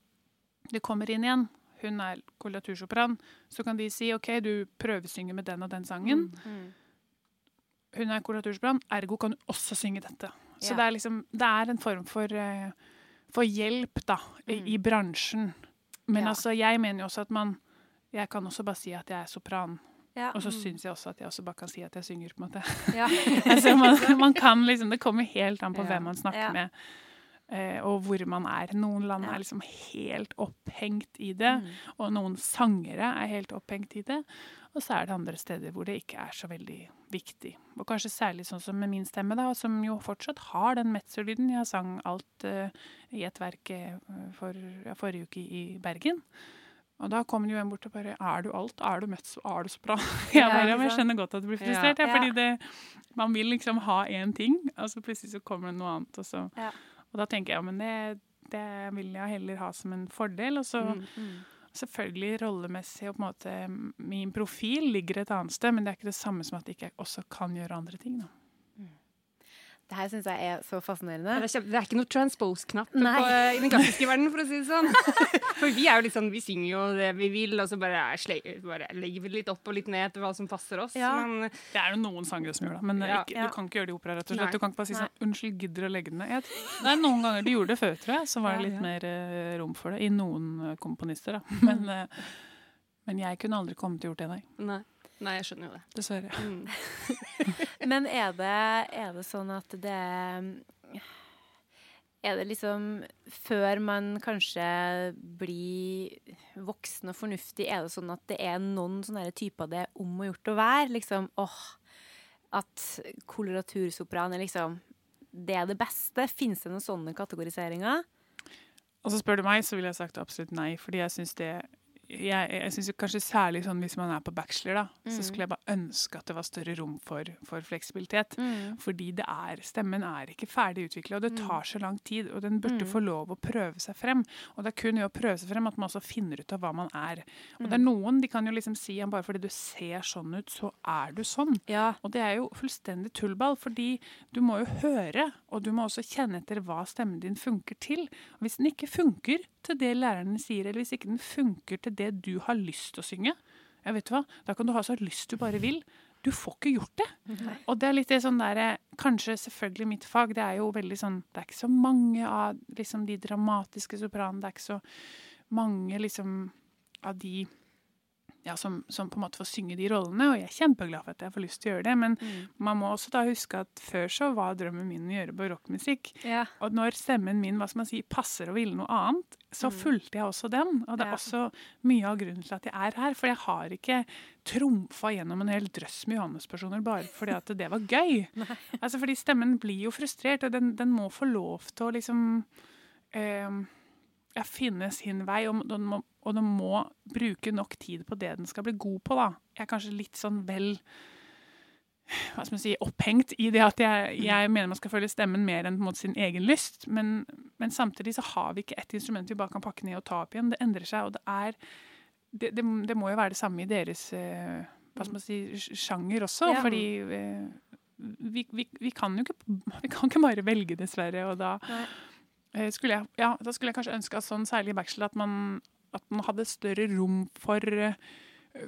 Det kommer inn igjen. Hun er kollatursopran. Så kan de si OK, du prøvesynger med den og den sangen. Mm. Hun er kollatursopran. ergo kan du også synge dette. Så yeah. det er liksom Det er en form for, eh, for hjelp, da, i, i bransjen. Men Ja. altså, jeg mener jo også at man Jeg kan også bare si at jeg er sopran. Ja. Og så syns jeg også at jeg også bare kan si at jeg synger, på en måte. Ja. altså, man, man kan liksom, det kommer helt an på Ja. hvem man snakker Ja. med, eh, og hvor man er. Noen land Ja. er liksom helt opphengt i det, Mm. og noen sangere er helt opphengt i det. Og så er det andre steder hvor det ikke er så veldig viktig. Og kanskje særlig sånn som med min stemme, da, som jo fortsatt har den mezzolyden. Jeg sang alt eh, i et verk eh, for, ja, forrige uke i, i Bergen. Og da kom det jo en bort og bare Er du alt? Er du mezzo? Er du sopran? Jeg, bare, ja, men jeg skjønner godt at du blir frustrert, ja. Ja. fordi det, man vil liksom ha én ting, og så plutselig så kommer det noe annet. Og, så, Ja. og da tenker jeg ja, men det, det vil jeg heller ha som en fordel. Og så Mm. Mm. selvfølgelig rollemessig og på en måte min profil ligger et annet sted, men det er ikke det samme som at jeg ikke også kan gjøre andre ting. Da. Det her syns jeg er så fascinerende. Det er, kjempe- det er ikke noe transpose-knapp i den klassiske verden, for å si det sånn. For vi er jo litt sånn, vi synger jo det vi vil, og så bare, bare legger vi det litt opp og litt ned etter hva som passer oss. Ja. Men Det er jo noen sangere som gjør det, men er Ja. ikke, du kan ikke gjøre det i opera. rett og Nei. slett. Du kan ikke bare si sånn 'unnskyld, gidder å legge den ned'. Jeg, det er noen ganger de gjorde det før, tror jeg, så var det litt ja. mer eh, rom for det. I noen eh, komponister, da. Men, eh, men jeg kunne aldri kommet til å gjort det, nei. nei. Nei, jeg skjønner jo det. Dessverre. Mm. Men er det, er det sånn at det Er det liksom Før man kanskje blir voksen og fornuftig, er det sånn at det er noen sånne typer det er om å gjort å være? Liksom, åh, At koloratursopran er liksom Det er det beste? Fins det noen sånne kategoriseringer? Og så spør du meg, så ville jeg sagt absolutt nei, fordi jeg syns det jeg, jeg synes kanskje særlig sånn hvis man er på bachelor, da, så Mm. skulle jeg bare ønske at det var større rom for, for fleksibilitet. Mm. Fordi det er, stemmen er ikke ferdig utvikla, og det tar så lang tid. Og den burde Mm. få lov å prøve seg frem. Og det er kun ved å prøve seg frem at man også finner ut av hva man er. Og det er Mm. noen de kan jo liksom si at bare fordi du ser sånn ut, så er du sånn. Ja. Og det er jo fullstendig tullball, fordi du må jo høre, og du må også kjenne etter hva stemmen din funker til. Og hvis den ikke funker til det læreren sier, eller hvis ikke den funker til det du har lyst til å synge, ja, vet du hva, da kan du ha så lyst du bare vil. Du får ikke gjort det. Og det er litt det sånn der, Kanskje selvfølgelig mitt fag, det er jo veldig sånn Det er ikke så mange av liksom de dramatiske sopranene. Det er ikke så mange liksom av de ja, som, som på en måte får synge de rollene, og jeg er kjempeglad for at jeg får lyst til å gjøre det. Men Mm. man må også da huske at før så var drømmen min å gjøre barokkmusikk. Ja. Og når stemmen min hva skal man si, passer og ville noe annet, så Mm. fulgte jeg også den. Og det er Ja. også mye av grunnen til at jeg er her. For jeg har ikke trumfa gjennom en hel drøss med Johannes-personer bare fordi at det var gøy. Altså fordi stemmen blir jo frustrert, og den, den må få lov til å liksom eh, finne sin vei, og den, må, og den må bruke nok tid på det den skal bli god på, da. Jeg er kanskje litt sånn vel hva skal man si, opphengt i det at jeg, jeg mener man skal følge stemmen mer enn på en måte sin egen lyst. Men, men samtidig så har vi ikke ett instrument vi bare kan pakke ned og ta opp igjen. Det endrer seg, og det er Det, det, det må jo være det samme i deres eh, hva skal man si, sjanger også. Ja. Fordi eh, vi, vi, vi kan jo ikke Vi kan ikke bare velge, dessverre. Og da Nei. Eh, skulle jeg, ja, da skulle jeg kanskje ønske at sånn, særlig i bachelor, at man, at man hadde større rom for eh,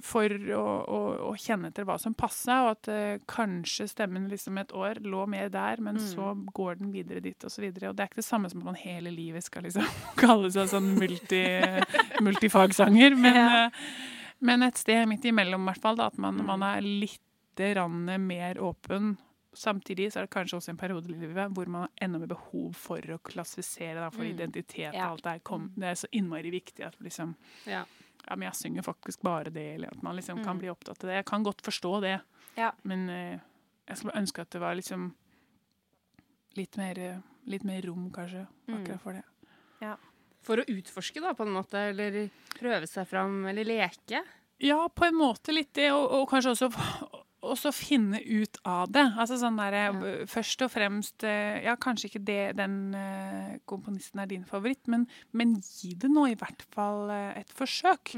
for å, å, å kjenne etter hva som passa, og at uh, kanskje stemmen liksom et år lå mer der, men Mm. så går den videre dit, og så. Og det er ikke det samme som at man hele livet skal liksom kalle seg sånn multi, multifagsanger, men, Ja. men et sted midt imellom, i hvert fall. Da, at man, Mm. man er litt grann mer åpen. Samtidig så er det kanskje også en periode i livet hvor man har enda mer behov for å klassifisere, da, for Mm. identitet og Ja. alt det her. Kom, det er så innmari viktig at liksom Ja. ja, men jeg synger faktisk bare det, eller at man liksom kan Mm. bli opptatt av det. Jeg kan godt forstå det, Ja. men eh, jeg skulle ønske at det var liksom litt mer, litt mer rom, kanskje, Mm. akkurat for det. For å utforske, da, på en måte. Eller prøve seg fram, eller leke. Ja, på en måte litt det, og, og kanskje også også finne ut av det. Altså sånn der, ja. Først og fremst eh, Ja, kanskje ikke det, den uh, komponisten er din favoritt, men, men gi det nå i hvert fall uh, et forsøk.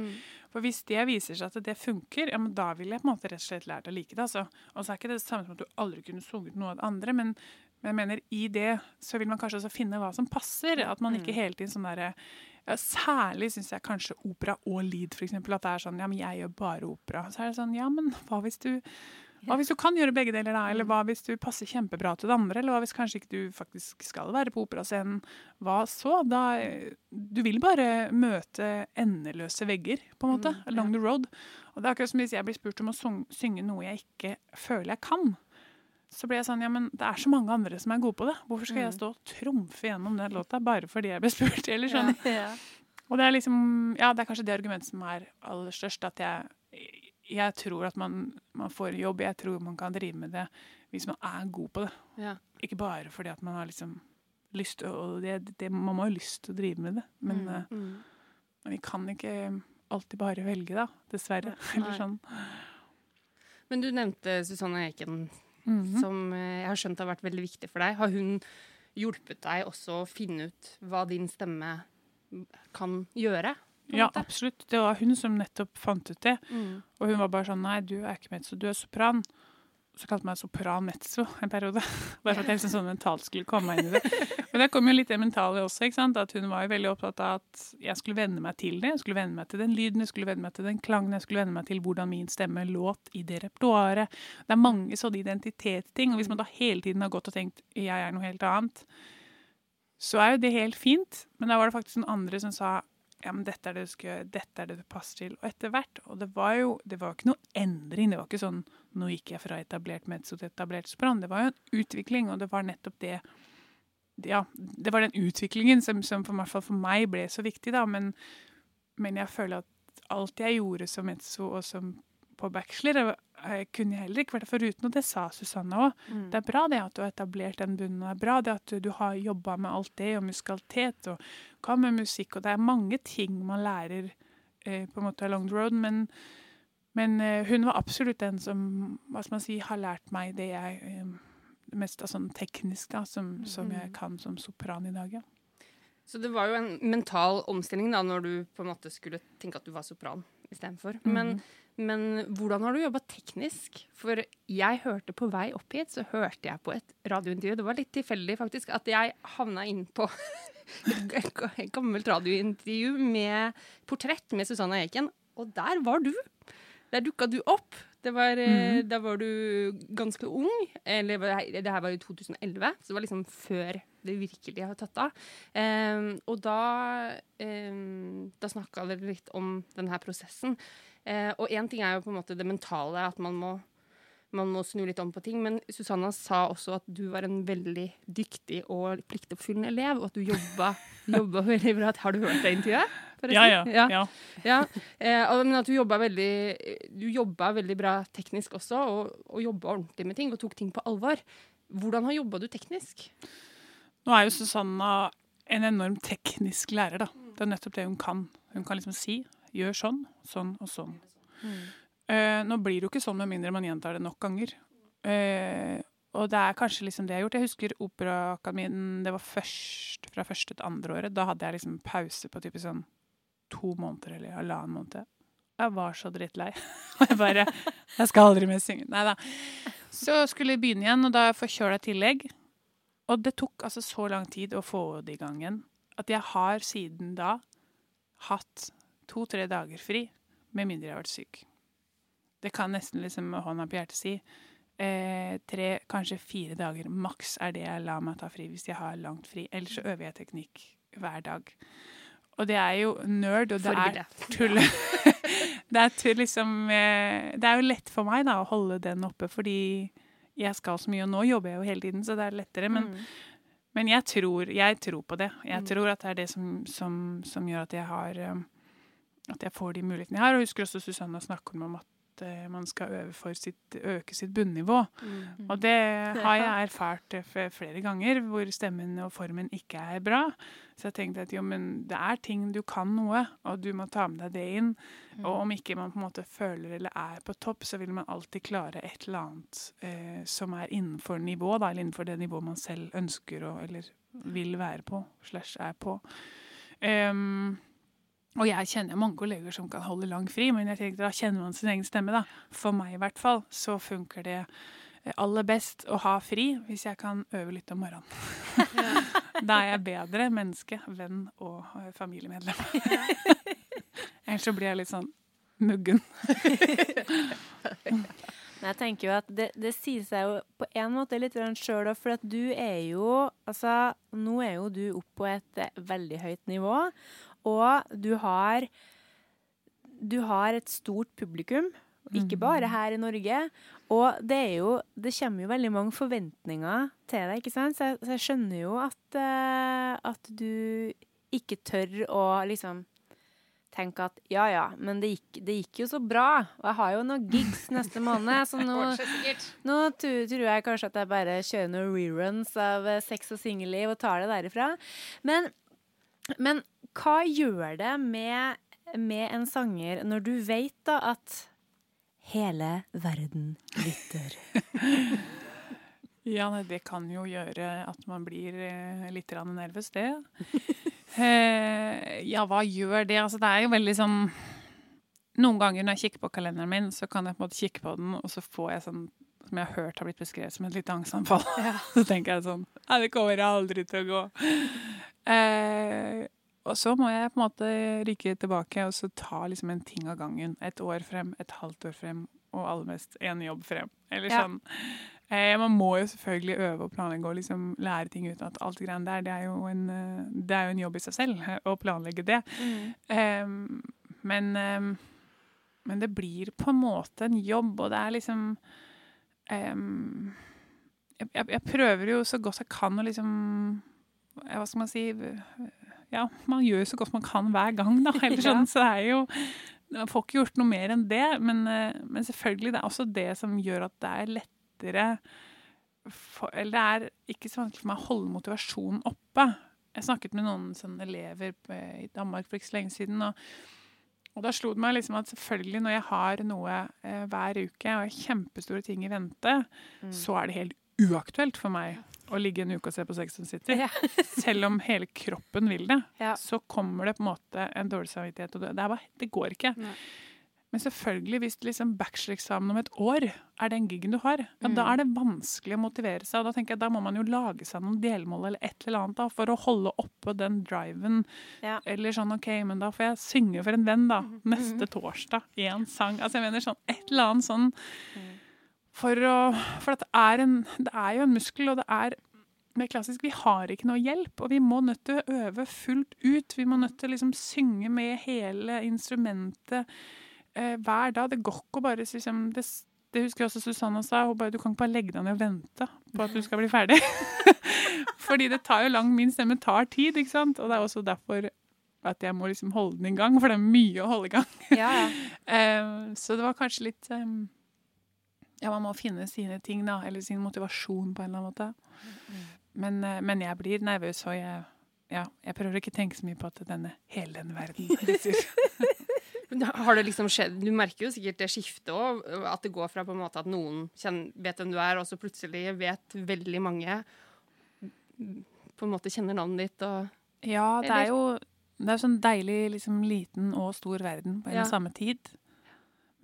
For hvis det viser seg at det funker, ja, men da vil jeg på en måte rett og slett lært å like det. altså. Og så er ikke det det samme som at du aldri kunne sunget noe av det andre, men, men jeg mener i det så vil man kanskje også finne hva som passer. At man ikke hele tiden sånn derre ja, Særlig syns jeg kanskje opera og lead, for eksempel, at det er sånn ja, men jeg gjør bare opera. Så er det sånn ja, men hva hvis du hva hvis du kan gjøre begge deler, da? Eller hva hvis du passer kjempebra til det andre? Eller hva hvis kanskje ikke du faktisk skal være på operascenen? Hva så? Da, du vil bare møte endeløse vegger, på en måte, Mm, along the road. Og det er akkurat som hvis jeg blir spurt om å synge noe jeg ikke føler jeg kan. Så ble jeg sånn, ja, men det er så mange andre som er gode på det. Hvorfor skal jeg Mm. stå og trumfe gjennom den låta bare fordi jeg ble spurt? Eller sånn. Ja. Og det er liksom, ja, det er kanskje det argumentet som er aller størst, at jeg, jeg tror at man, man får jobb, jeg tror man kan drive med det hvis man er god på det. Ja. Ikke bare fordi at man har liksom lyst og det, det, man må jo lyst til å drive med det, men, Mm. eh, Mm. men vi kan ikke alltid bare velge da, dessverre. Eller sånn. Men du nevnte Susanne Eken, Mhm. som eh, jeg har skjønt har vært veldig viktig for deg. Har hun hjulpet deg også å finne ut hva din stemme kan gjøre? Ja, absolutt. Det var hun som nettopp fant ut det. Mm. Og hun var bare sånn Nei, du er ikke med, så du er sopran. Så kalte meg sopran mezzo en periode. Bare for at jeg liksom sånn mentalt skulle komme meg inn i det. Men det kom jo litt det mentale også. ikke sant? At Hun var jo veldig opptatt av at jeg skulle venne meg til det. Jeg skulle venne meg til den lyden, jeg skulle venne meg til den klangen, jeg skulle venne meg til hvordan min stemme låt i det repertoaret. Det er mange sånne identitetsting. Og hvis man da hele tiden har gått og tenkt jeg er noe helt annet, så er jo det helt fint. Men da var det faktisk noen andre som sa ja, men dette er det du skal gjøre, dette er det du passer til. Og etter hvert. Og det var jo det var ikke noe endring. Det var ikke sånn nå gikk jeg fra etablert mezzo til etablert sopran. Det var jo en utvikling, og det var nettopp det Ja, det var den utviklingen som, som for, fall for meg ble så viktig, da. Men, men jeg føler at alt jeg gjorde som mezzo og som på bachelor, jeg kunne jeg heller ikke vært foruten, og det sa Susanne òg. Mm. Det er bra det at du har etablert den bunnen, det er bra det at du, du har jobba med alt det, og musikalitet og hva med musikk? og det er mange ting man lærer eh, på en måte along the road, men, men eh, hun var absolutt den som hva skal man si, har lært meg det jeg eh, mest av sånn teknisk da, som, som jeg kan som sopran i dag. Ja. Så det var jo en mental omstilling da, når du på en måte skulle tenke at du var sopran istedenfor. Mhm. Men, men hvordan har du jobba teknisk? For jeg hørte på vei opp hit, så hørte jeg på et radiointervju. Det var litt tilfeldig faktisk at jeg havna inn på et et gammelt radiointervju med portrett med Susanna Eiken, og der var du. Der dukka du opp. Det var, mm. Da var du ganske ung. Eller det her var jo 2011, så det var liksom før det virkelig har tatt av. Um, og da, um, da snakka dere litt om denne prosessen. Uh, og én ting er jo på en måte det mentale, at man må, man må snu litt om på ting. Men Susanna sa også at du var en veldig dyktig og pliktoppfyllende elev, og at du jobba, jobba veldig bra. Har du hørt det intervjuet? Forresten? Ja, ja, ja. ja. Eh, men at du jobba veldig, veldig bra teknisk også, og, og jobba ordentlig med ting, og tok ting på alvor. Hvordan har jobba du teknisk? Nå er jo Susanna en enorm teknisk lærer, da. Det er nettopp det hun kan. Hun kan liksom si gjør sånn, sånn og sånn. Eh, nå blir det jo ikke sånn med mindre man gjentar det nok ganger. Eh, og det er kanskje liksom det jeg har gjort. Jeg husker Operaakademien, det var først fra første til andre året. Da hadde jeg liksom pause på typisk sånn to måneder eller halvannen måned. Jeg var så drittlei. Og jeg bare Jeg skal aldri mer synge. Nei da. Så skulle jeg begynne igjen, og da jeg forkjøla i tillegg. Og det tok altså så lang tid å få det i gang igjen at jeg har siden da hatt to-tre dager fri, med mindre jeg har vært syk. Det kan nesten liksom med hånda på hjertet si. Eh, tre, kanskje fire dager maks er det jeg lar meg ta fri hvis jeg har langt fri. Ellers så øver jeg teknikk hver dag. Og det er jo nerd, og det Forbilde. er tull. det, er tull liksom, eh, det er jo lett for meg da å holde den oppe, fordi jeg skal så mye, og nå jobber jeg jo hele tiden, så det er lettere. Men, men jeg, tror, jeg tror på det. Jeg Mm. tror at det er det som, som, som gjør at jeg har um, At jeg får de mulighetene jeg har. Og jeg husker også Susanne snakke om at eh, man skal øve for sitt, øke sitt bunnivå. Og det har jeg erfart eh, flere ganger, hvor stemmen og formen ikke er bra. Så jeg tenkte at jo, men det er ting du kan noe, og du må ta med deg det inn. Og om ikke man på en måte føler eller er på topp, så vil man alltid klare et eller annet eh, som er innenfor nivå, da, eller innenfor det nivået man selv ønsker å, eller vil være på, slash er på. Ehm, og jeg kjenner mange kolleger som kan holde lang fri, men jeg tenker da kjenner man sin egen stemme. da. For meg i hvert fall så funker det eh, aller best å ha fri hvis jeg kan øve litt om morgenen. da er jeg bedre menneske, venn og eh, familiemedlem. Ellers så blir jeg litt sånn muggen. Jeg tenker jo at det, det sier seg jo på en måte litt sjøl òg, for at du er jo Altså, nå er jo du oppe på et eh, veldig høyt nivå, og du har Du har et stort publikum, ikke bare her i Norge. Og det er jo Det kommer jo veldig mange forventninger til deg, ikke sant? Så jeg, så jeg skjønner jo at, uh, at du ikke tør å liksom tenke at ja ja, men det gikk, det gikk jo så bra. Og jeg har jo noen gigs neste måned, så nå, nå tror jeg kanskje at jeg bare kjører noen reruns av eh, Sex og singelliv og tar det derifra. Men, men hva gjør det med, med en sanger når du vet da at hele verden lytter? Ja, det kan jo gjøre at man blir eh, litt nervøs, det. Eh, ja, hva gjør det? Altså, det er jo veldig sånn Noen ganger når jeg kikker på kalenderen min, så kan jeg på en måte kikke på den, og så får jeg sånn som jeg har hørt har blitt beskrevet som et lite angstanfall. så tenker jeg sånn Nei, det kommer aldri til å gå. Eh, og så må jeg på en måte rykke tilbake og så ta liksom en ting av gangen. Et år frem, et halvt år frem, og aller mest en jobb frem. Eller Ja. sånn. Eh, man må jo selvfølgelig øve og planlegge og liksom lære ting uten at alt greiene der, det er, jo en, eh, det er jo en jobb i seg selv eh, å planlegge det. Em, men, em, men det blir på en måte en jobb, og det er liksom jeg, jeg, jeg prøver jo så godt jeg kan å liksom Hva skal man si Ja, man gjør så godt man kan hver gang, da. Eller sånn, så det er jo Man får ikke gjort noe mer enn det, men, eh, men selvfølgelig, det er også det som gjør at det er lettere for, Eller det er ikke så vanskelig for meg å holde motivasjonen oppe. Jeg snakket med noen sånne elever i Danmark for ikke så lenge siden, og, Og da slo det meg liksom at selvfølgelig når jeg har noe eh, hver uke og kjempestore ting i vente, Mm. så er det helt uaktuelt for meg å ligge en uke og se på Sex and City. Ja. Selv om hele kroppen vil det, Ja. så kommer det på en måte en dårlig samvittighet. Og det, bare, det går ikke. Nei. Men selvfølgelig, hvis liksom bachelor-eksamen om et år er den gigen du har, ja, da Mm. er det vanskelig å motivere seg. Og da tenker jeg, da må man jo lage seg noen delmål eller et eller annet da, for å holde oppe den driven. Ja. Eller sånn, ok, men da får jeg synge for en venn da, neste torsdag i en sang. Altså jeg mener sånn, et eller annet sånn, for å, for det er en, det er jo en muskel, og det er, det er klassisk, vi har ikke noe hjelp, og vi må nødt til å øve fullt ut. Vi må nødt til å liksom synge med hele instrumentet eh, hver dag. Det går ikke å bare liksom, det, det husker jeg også Susanna sa, hun bare, du kan ikke bare legge deg ned og vente på at du skal bli ferdig. Fordi det tar jo lang, min stemme tar tid, ikke sant? Og det er også derfor at jeg må liksom holde den i gang, for det er mye å holde i gang. Ja, ja. Eh, så det var kanskje litt eh, Ja, man må finne sine ting, da. Eller sin motivasjon på en eller annen måte. Men, eh, men jeg blir nervøs, og jeg, ja, jeg prøver ikke å tenke så mye på at denne, hele denne verden. Har det liksom skjedd Du merker jo sikkert det skiftet òg. At det går fra på en måte at noen kjenner, vet hvem du er, og så plutselig vet veldig mange På en måte kjenner navnet ditt og Ja, det er jo det er sånn deilig liksom, liten og stor verden på en Ja. samme tid.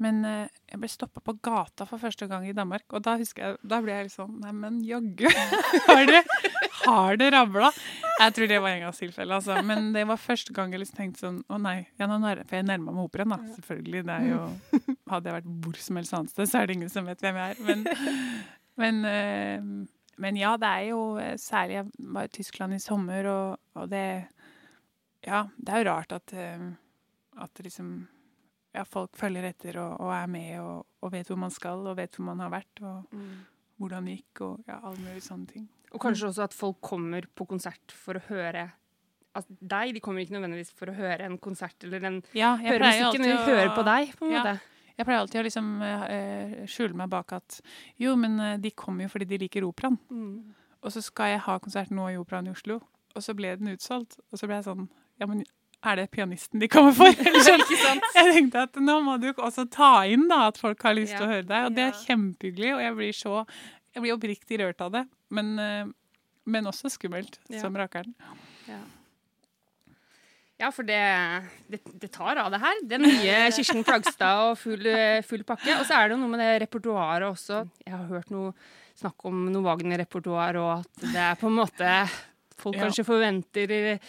Men eh, jeg ble stoppa på gata for første gang i Danmark, og da husker jeg, da ble jeg litt sånn Nei, men jaggu, har det, har det rabla? Jeg tror det var engangstilfellet, altså. Men det var første gang jeg liksom tenkte sånn Å nei. Ja, nær, for jeg nærma meg operaen, da. Selvfølgelig. Det er jo Hadde jeg vært hvor som helst annet sted, så er det ingen som vet hvem jeg er. Men, men, eh, men ja, det er jo eh, Særlig jeg var i Tyskland i sommer, og, og det Ja, det er jo rart at, at liksom ja, folk følger etter og, og er med og, og vet hvor man skal og vet hvor man har vært og hvordan det gikk og ja, alle mulige sånne ting. Og kanskje også at folk kommer på konsert for å høre altså, deg. De kommer ikke nødvendigvis for å høre en konsert eller en, Ja, høre musikken, men høre på deg, på en Ja. måte. Jeg pleier alltid å liksom uh, skjule meg bak at jo, men uh, de kommer jo fordi de liker operaen. Mm. Og så skal jeg ha konsert nå i Operaen i Oslo, og så ble den utsolgt. Og så ble jeg sånn Ja, men er det pianisten de kommer for? Jeg tenkte at nå må du også ta inn da, at folk har lyst til å høre deg. Og det er Ja. kjempehyggelig, og jeg blir så Jeg blir oppriktig rørt av det. Men, eh, men også skummelt, Ja. som rakkeren. Ja. Ja, for det, det, det tar av det her. Den nye Kirsten Flagstad og full, full pakke. Og så er det jo noe med det repertoaret også. Jeg har hørt noe snakk om noe Wagner-repertoar, og at det er på en måte Folk Ja. kanskje forventer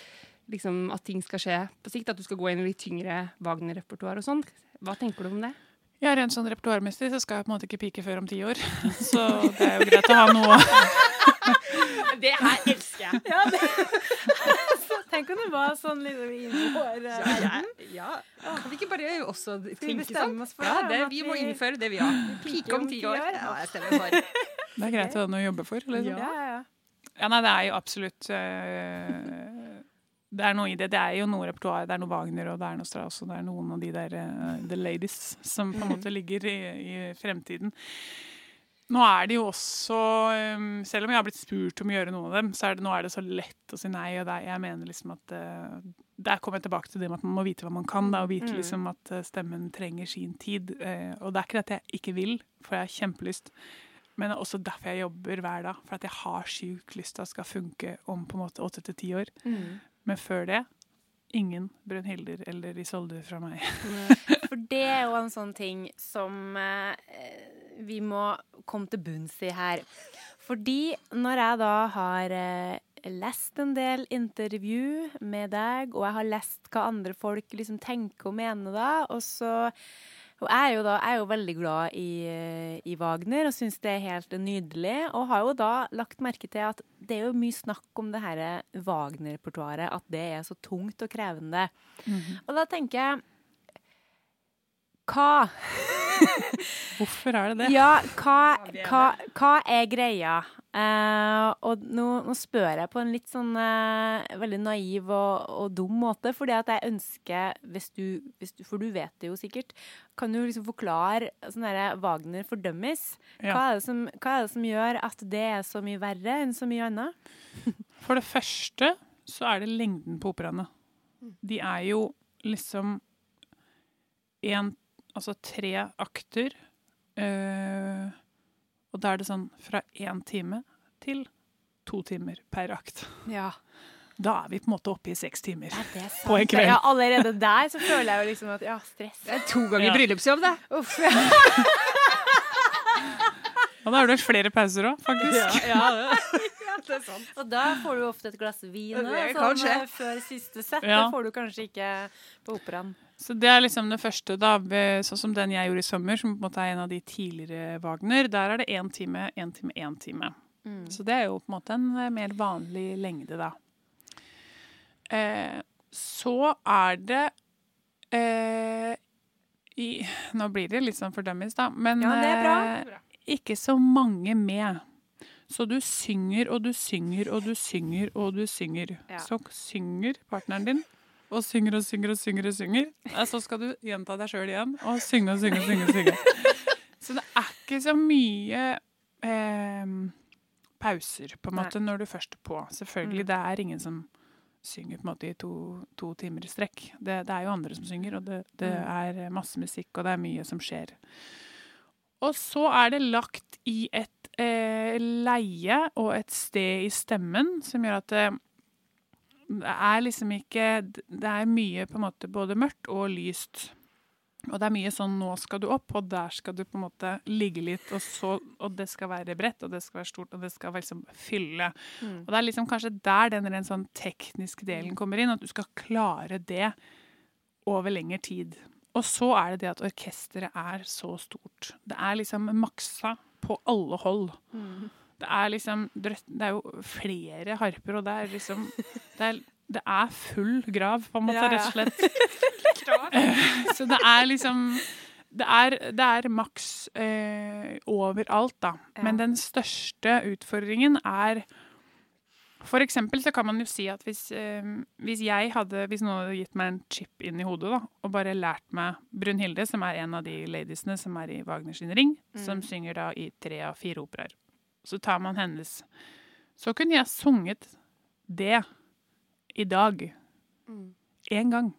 liksom, at ting skal skje på sikt. At du skal gå inn i litt tyngre Wagner-repertoar og sånn. Hva tenker du om det? Ja, rent sånn repertoarmessig så skal jeg på en måte ikke pike før om ti år. Så det er jo greit å ha noe Det her elsker jeg. Ja, det. Tenk om det var sånn liksom i vår Ja, eh, ja. Kan vi ikke bare også tenke sånn? oss for Ja, det, vi må innføre det, vi har. Pike om ti år. Ja, jeg stemmer for. Det er greit å ha noe å jobbe for. Liksom. Ja, ja, ja. Ja, nei, det er jo absolutt eh, Det er noe i det. Det er jo noe repertoar. Det er noe Wagner og det er noe Strauss og det er noen av de der uh, The Ladies som på en måte ligger i, i fremtiden. Nå er det jo også um, Selv om jeg har blitt spurt om å gjøre noen av dem, så er det, nå er det så lett å si nei. Og det, er- jeg mener liksom at uh, Der kommer jeg tilbake til det med at man må vite hva man kan. Da, og vite Mm. liksom at stemmen trenger sin tid. Uh, og det er ikke det at jeg ikke vil, for jeg har kjempelyst. Men det er også derfor jeg jobber hver dag. For at jeg har sjukt lyst til at det skal funke om på en måte åtte til ti år. Men før det ingen Brønnhilder eller Isolde fra meg. For det er jo en sånn ting som eh, vi må komme til bunns i her. Fordi når jeg da har eh, lest en del intervju med deg, og jeg har lest hva andre folk liksom tenker og mener da, og så og jeg er jo da jeg er jo veldig glad i, eh, i Wagner og syns det er helt nydelig. Og har jo da lagt merke til at det er jo mye snakk om det her Wagner-repertoaret, at det er så tungt og krevende. Og da tenker jeg Hva? Hvorfor er det det? Ja, hva, hva, hva er greia? Eh, og nå, nå spør jeg på en litt sånn uh, veldig naiv og, og dum måte, fordi at jeg ønsker, hvis du, hvis du, for du vet det jo sikkert, kan du liksom forklare sånn derre Wagner fordømmes? Hva, Ja. er det som, hva er det som gjør at det er så mye verre enn så mye annet? For det første så er det lengden på operaene. De er jo liksom en, altså tre akter. eh, og da er det sånn fra én time til to timer per akt. Ja. Da er vi på en måte oppe i seks timer. Ja, det er sant. På en kveld. Ja, allerede der så føler jeg jo liksom at ja, stress. Det er to ganger Ja. bryllupsjobb, det. Uff, ja. Og da har du flere pauser òg, faktisk. det er sant. Og da får du ofte et glass vin sånn, eh, før siste sett. Ja. Det får du kanskje ikke på operaen. Så det er liksom det første, da. Sånn som den jeg gjorde i sommer, som på en måte er en av de tidligere Wagner. Der er det én time, én time, én time. Mm. Så det er jo på en måte en eh, mer vanlig lengde, da. Eh, så er det eh, i, Nå blir det litt sånn for dummies, da. Men Ja, det er bra. eh, ikke så mange med. Så du synger og du synger og du synger og du synger. Ja. Så synger partneren din, og synger og synger og synger. Og synger. Eh, Så skal du gjenta deg sjøl igjen og synge og synge og synge. synge. Så det er ikke så mye eh, pauser, på en Nei. måte, når du først er på. Selvfølgelig, Mm. det er ingen som synger på en måte i to, to timer i strekk. Det, det er jo andre som synger, og det, det Mm. er masse musikk, og det er mye som skjer. Og så er det lagt i et eh, leie og et sted i stemmen som gjør at det, det er liksom ikke Det er mye på en måte både mørkt og lyst. Og det er mye sånn 'nå skal du opp', og der skal du på en måte ligge litt, og, så, og det skal være bredt, og det skal være stort, og det skal liksom fylle. Mm. Og det er liksom kanskje der den rent sånn tekniske delen kommer inn, at du skal klare det over lengre tid. Og så er det det at orkesteret er så stort. Det er liksom maksa på alle hold. Mm. Det er liksom Det er jo flere harper, og det er liksom Det er, det er full grav, på en måte, Ja, ja. rett og slett. Så det er liksom Det er, det er maks eh, overalt, da. Ja. Men den største utfordringen er For eksempel så kan man jo si at hvis, eh, hvis jeg hadde Hvis noen hadde gitt meg en chip inn i hodet da, og bare lært meg Brunhilde, som er en av de ladiesene som er i Wagner sin ring, som Mm. synger da i tre av fire operaer. Så tar man hennes Så kunne jeg sunget det i dag. Mm. Gang.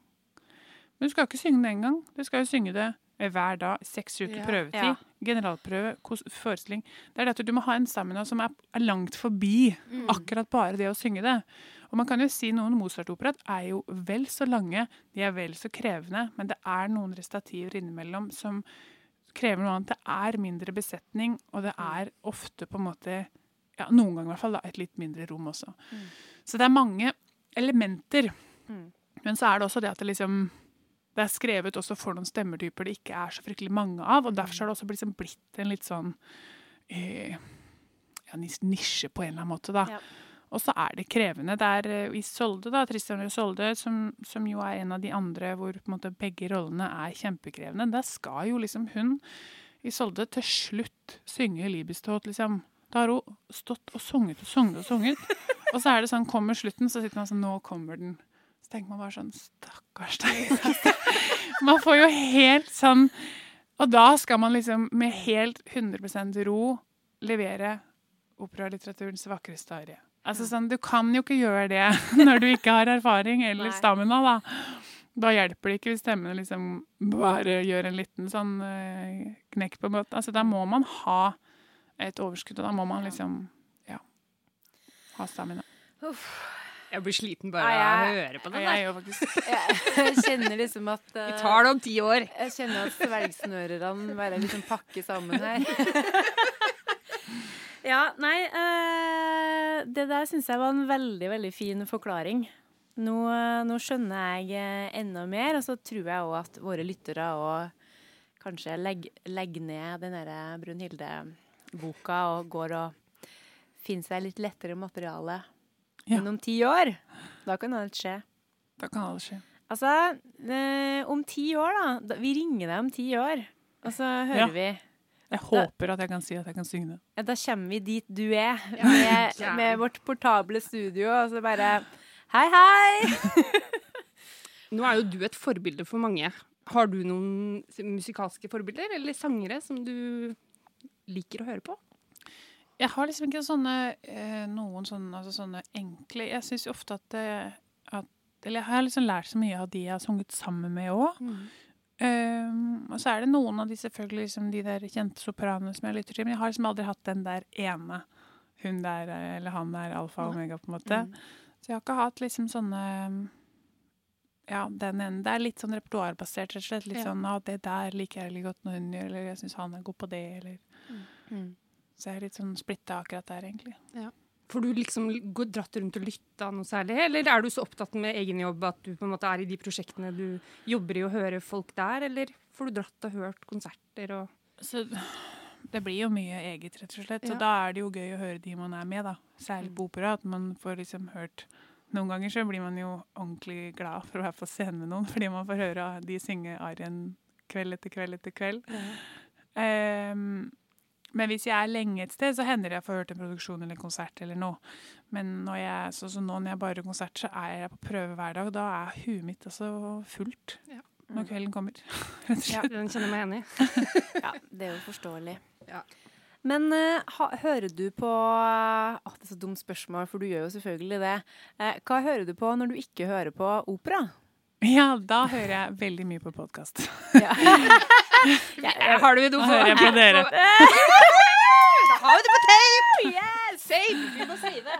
Men du skal jo ikke synge det én gang. Du skal jo synge det hver dag. Seks uker Ja. prøvetid. Ja. Generalprøve, forestilling. Det er det at du må ha en stamina som er, er langt forbi Mm. akkurat bare det å synge det. Og man kan jo si noen Mozart-operaer er jo vel så lange, de er vel så krevende, men det er noen restativer innimellom som krever noe annet. Det er mindre besetning, og det er ofte på en måte ja, Noen ganger i hvert fall da, et litt mindre rom også. Mm. Så det er mange elementer. Mm. Men så er det også det at det liksom det er skrevet også for noen stemmetyper det ikke er så fryktelig mange av. Og derfor har det også liksom blitt en litt sånn eh, ja, nisje på en eller annen måte, da. Ja. Og så er det krevende. Det er eh, i Solde, da, Tristan og Solde, som, som jo er en av de andre hvor på en måte begge rollene er kjempekrevende. Der skal jo liksom hun i Solde til slutt synge Libestot, liksom. Da har hun stått og sunget og sunget og sunget. Og så er det sånn, kommer slutten, så sitter man sånn Nå kommer den. Så tenker man bare sånn Stakkars deg. Man får jo helt sånn Og da skal man liksom med helt 100% ro levere operalitteraturens vakreste arie. Altså sånn, Du kan jo ikke gjøre det når du ikke har erfaring eller stamina, da. Da hjelper det ikke hvis stemmen liksom bare gjør en liten sånn eh, knekk på en måte. Altså, da må man ha et overskudd, og da må man liksom ja, ha stamina. Jeg blir sliten bare av å høre på det jeg der. gjør Jeg kjenner liksom at uh, Vi tar det om ti år. Jeg kjenner at svelgsnørerne bare liksom pakker sammen her. ja, nei uh, Det der syns jeg var en veldig, veldig fin forklaring. Nå, eh, nå skjønner jeg eh, enda mer, og så tror jeg òg at våre lyttere òg kanskje legger legger ned den derre Brunhilde-boka og går og finner seg litt lettere materiale. Ja. Men om ti år, da kan alt skje. Da kan alt skje. Altså, eh, om ti år, da. da. Vi ringer deg om ti år, og så hører Ja. vi Jeg håper at jeg kan si at jeg kan synge det. ja, Da kommer vi dit du er, med, Ja. med vårt portable studio, og så bare Hei, hei! Nå er jo du et forbilde for mange. Har du noen musikalske forbilder, eller sangere som du liker å høre på? Jeg har liksom ikke sånne eh, noen sånne, altså sånne enkle Jeg syns ofte at, at Eller jeg har liksom lært så mye av de jeg har sunget sammen med òg. Um, og så er det noen av de selvfølgelig liksom de der kjente sopranene som jeg lytter til, men jeg har liksom aldri hatt den der ene. Hun der eller han der, alfa og omega, på en måte. Mm. Så jeg har ikke hatt liksom sånne Ja, den ene. Det er litt sånn repertoarbasert, rett og slett. Litt Ja. sånn ja, det der liker jeg veldig godt når hun gjør, eller jeg syns han er god på det, eller Mm. Så jeg er litt sånn splitta akkurat der, egentlig. Får du liksom gå- dratt rundt og lytta noe særlig, eller er du så opptatt med egen jobb at du på en måte er i de prosjektene du jobber i og hører folk der, eller får du dratt og hørt konserter og Så det blir jo mye eget, rett og slett. Ja. Og da er det jo gøy å høre de man er med, da. Særlig på opera. At man får liksom hørt Noen ganger så blir man jo ordentlig glad for å være på scenen med noen, fordi man får høre de synge arien kveld etter kveld etter kveld. Ehm, men hvis jeg er lenge et sted, så hender det jeg får hørt en produksjon eller en konsert eller noe. Men når jeg, så, så nå når jeg bare har konsert, så er jeg på prøve hver dag. Da er huet mitt altså fullt Ja. når kvelden kommer. Ja, den kjenner jeg meg enig i. Ja, det er jo forståelig. Ja. Men eh, ha, hører du på Å, Det er så dumt spørsmål, for du gjør jo selvfølgelig det. Eh, hva hører du på når du ikke hører på opera? Ja, da hører jeg veldig mye på podkast. Ja. Har du noe Da hører jeg på dere. Da har vi det på tape! Yeah, Save! Vi må save.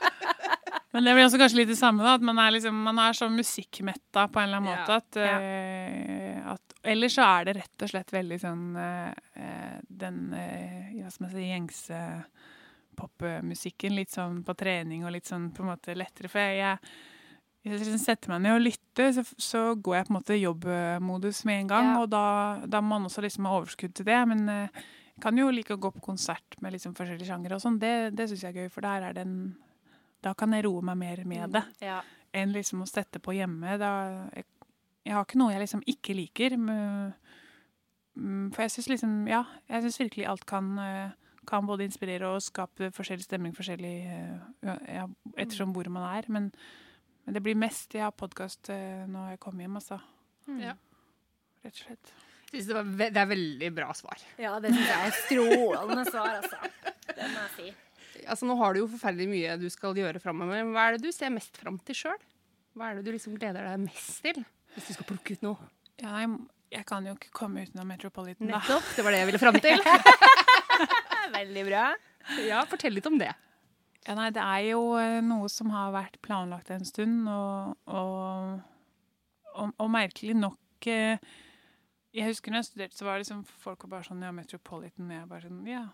Men det blir også kanskje litt det samme, da. At man er, liksom, man er sånn musikkmetta på en eller annen Ja. måte. At, eh, at, ellers så er det rett og slett veldig sånn eh, eh, den hva skal man si, gjengse popmusikken. Litt sånn på trening og litt sånn på en måte lettere. For jeg, jeg hvis jeg liksom setter meg ned og lytter, så, så går jeg på en måte jobbmodus med en gang. Ja. Og da, da må man også liksom ha overskudd til det. Men eh, jeg kan jo like å gå på konsert med liksom forskjellige sjangere og sånn. Det, det syns jeg er gøy, for der er den Da kan jeg roe meg mer med det Ja. enn liksom å sette på hjemme. Da, jeg, jeg har ikke noe jeg liksom ikke liker. Men, mm, for jeg syns liksom Ja, jeg syns virkelig alt kan eh, kan både inspirere og skape forskjellig stemning forskjellig eh, ja, ettersom hvor man er. Men, men det blir mest ja, podkast når jeg kommer hjem, altså. Ja. Rett og slett. Jeg synes det, var ve det er veldig bra svar. ja, det syns jeg er strålende svar, altså. Det må jeg si. Altså, nå har du jo forferdelig mye du skal gjøre framover. men Hva er det du ser mest fram til sjøl? Hva er det du liksom gleder deg mest til? Hvis du skal plukke ut noe. Ja, jeg, jeg kan jo ikke komme utenom Metropolitan, da. Nettopp. Det var det jeg ville fram til. Veldig bra. Ja, fortell litt om det. Ja, nei, det er jo eh, noe som har vært planlagt en stund, og, og, og, og merkelig nok eh, Jeg husker når jeg studerte, så var det liksom folk bare sånn Ja, Metropolitan. Og jeg bare sånn Ja,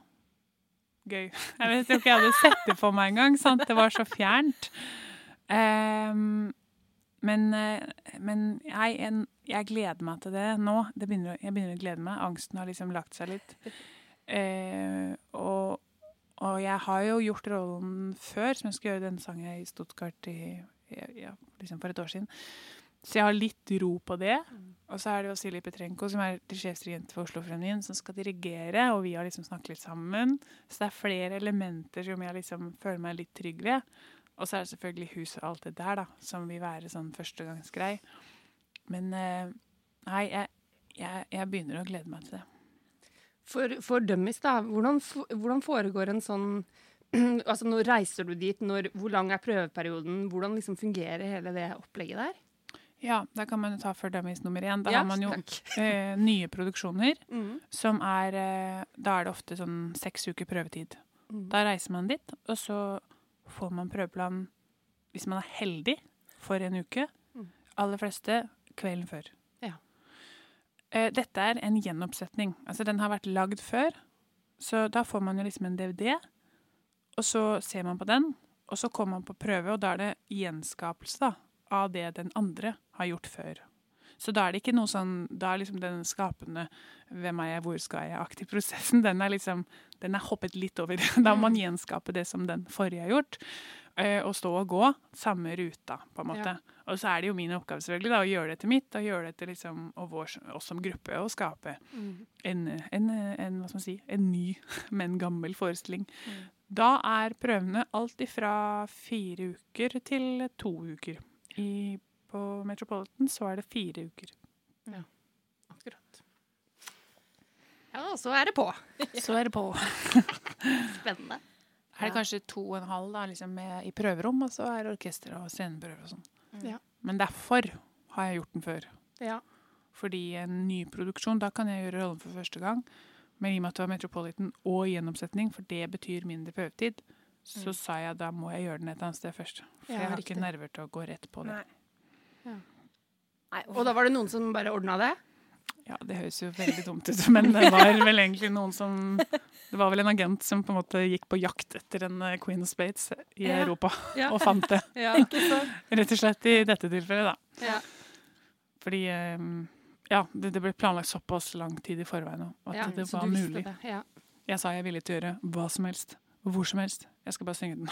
gøy. Jeg vet ikke ikke jeg hadde sett det for meg engang. Det var så fjernt. Um, men eh, men jeg, jeg gleder meg til det nå. Det begynner, jeg begynner å glede meg. Angsten har liksom lagt seg litt. Uh, og, og jeg har jo gjort rollen før, som jeg skulle gjøre denne sangen i Stuttgart i, ja, liksom for et år siden. Så jeg har litt ro på det. Og så er det jo Silje Petrenko, som er sjefsdirigent for Oslo Fremien, som skal dirigere, og vi har liksom snakket litt sammen. Så det er flere elementer som jeg liksom føler meg litt trygg ved. Og så er det selvfølgelig huset og alt det der, da, som vil være sånn førstegangsgrei. Men eh, nei, jeg, jeg, jeg begynner å glede meg til det. For, for dummies, da. Hvordan, hvordan foregår en sånn Altså, Når reiser du dit? Når, hvor lang er prøveperioden? Hvordan liksom fungerer hele det opplegget der? Ja, da kan man jo ta for dummies nummer én. Da Ja, har man jo eh, nye produksjoner. Mm. som er eh, Da er det ofte sånn seks uker prøvetid. Mm. Da reiser man dit, og så får man prøveplan, hvis man er heldig, for en uke. Mm. Aller fleste kvelden før. Eh, Dette er en gjenoppsetning. Altså, den har vært lagd før, så da får man jo liksom en DVD, og så ser man på den, og så kommer man på prøve, og da er det gjenskapelse da, av det den andre har gjort før. Så da er det ikke noe sånn Da er liksom den skapende 'hvem er jeg, hvor skal jeg'-aktig prosessen, den er liksom Den er hoppet litt over. Da må man gjenskape det som den forrige har gjort. Eh, Og stå og gå samme ruta, på en måte. Ja. Og så er det jo min oppgave selvfølgelig da, å gjøre det til mitt, og gjøre det til liksom, og vår, oss som gruppe, å skape Mm. en, en, en, hva skal man si, en ny, men gammel forestilling. Mm. Da er prøvene alt ifra fire uker til to uker. I, på Metropolitan så er det fire uker. Ja, Akkurat. Ja, så er det på. Så er det på. Spennende. Er det kanskje to og en halv da, liksom med, i prøverom, og så er det orkester og sceneprøver og sånn. Ja. Men derfor har jeg gjort den før. Ja. Fordi en ny produksjon, da kan jeg gjøre rollen for første gang. Men i og med at det var Metropolitan og gjennomsetning, for det betyr mindre prøvetid, så Mm. sa jeg da må jeg gjøre den et annet sted først. For Ja, jeg har riktig. ikke nerver til å gå rett på det. Nei. Ja. Nei, Og da var det noen som bare ordna det? Ja, det høres jo veldig dumt ut, men det var vel egentlig noen som Det var vel en agent som på en måte gikk på jakt etter en eh, Queen of Spades i Ja. Europa, Ja. og fant det. Ja. Rett og slett i dette tilfellet, da. Ja. Fordi eh, ja, det, det ble planlagt såpass lang tid i forveien nå at det var mulig. det, Ja. Jeg sa jeg er villig til å gjøre hva som helst, hvor som helst. Jeg skal bare synge den.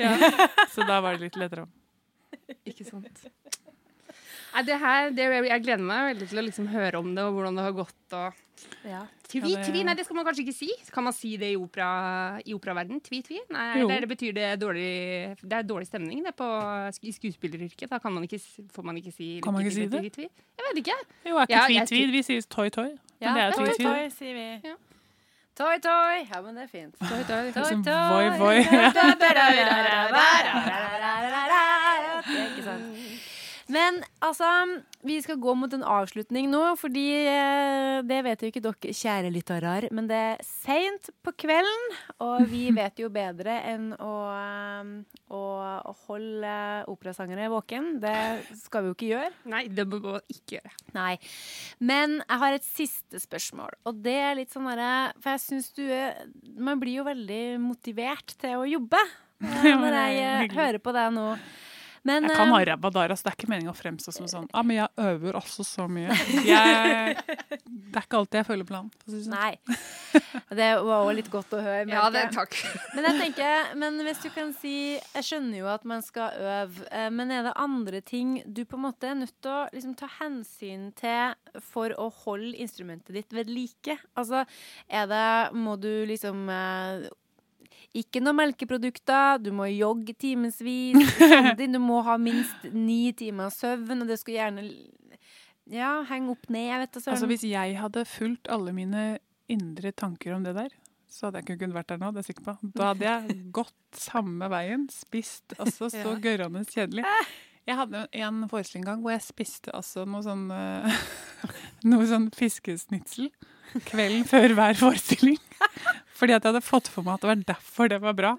Ja. Så da var det litt lettere. Ikke sant. Nei, det her, det, jeg gleder meg veldig til å liksom høre om det, og hvordan det har gått. Og Ja. Tvi, tvi, nei, det skal man kanskje ikke si. Kan man si det i, opera, i operaverden? Tvi, tvi? Nei, det, det betyr det dårlig Det er dårlig stemning det på, i skuespilleryrket. Da kan man ikke, får man ikke si Kan man ikke si det? tvi, tvi. Jeg vet ikke. Jo, er ikke Ja, tvi-tvi, vi sier toy toy. Ja, Men det er toy, sier vi. Ja. Toy, toy. Ja, men det er fint. Toy, toy. Toy, Liksom toy. voi, voi. Det er ikke sant. Men altså, vi skal gå mot en avslutning nå, fordi eh, det vet jo ikke dere, kjære lyttere, men det er seint på kvelden, og vi vet jo bedre enn å, eh, å, å holde operasangere våken. Det skal vi jo ikke gjøre. Nei, det må vi ikke gjøre. Nei. Men jeg har et siste spørsmål, og det er litt sånn derre For jeg syns du er Man blir jo veldig motivert til å jobbe eh, når jeg eh, hører på deg nå. Men Jeg kan eh, ha rabadaras, det er ikke meningen å fremstå som sånn Ja, men jeg øver også så mye. Jeg, det er ikke alltid jeg følger planen. for å si sånn. Nei. Det var òg litt godt å høre. Ja, det, takk. Men jeg tenker, men hvis du kan si Jeg skjønner jo at man skal øve, eh, men er det andre ting du på en måte er nødt til å liksom, ta hensyn til for å holde instrumentet ditt ved like? Altså, er det Må du liksom eh, ikke noe melkeprodukter, du må jogge timevis. Du må ha minst ni timer søvn, og det skulle gjerne ja, henge opp ned. Vet du, søren. Altså, hvis jeg hadde fulgt alle mine indre tanker om det der, så hadde jeg ikke kunnet vært der nå, det er jeg sikker på. Da hadde jeg gått samme veien, spist altså så Ja. gørrende kjedelig. Jeg hadde en forestilling en gang hvor jeg spiste altså noe sånn eh, Noe sånn fiskesnitsel kvelden før hver forestilling. Fordi at jeg hadde fått for meg at det var derfor det var bra.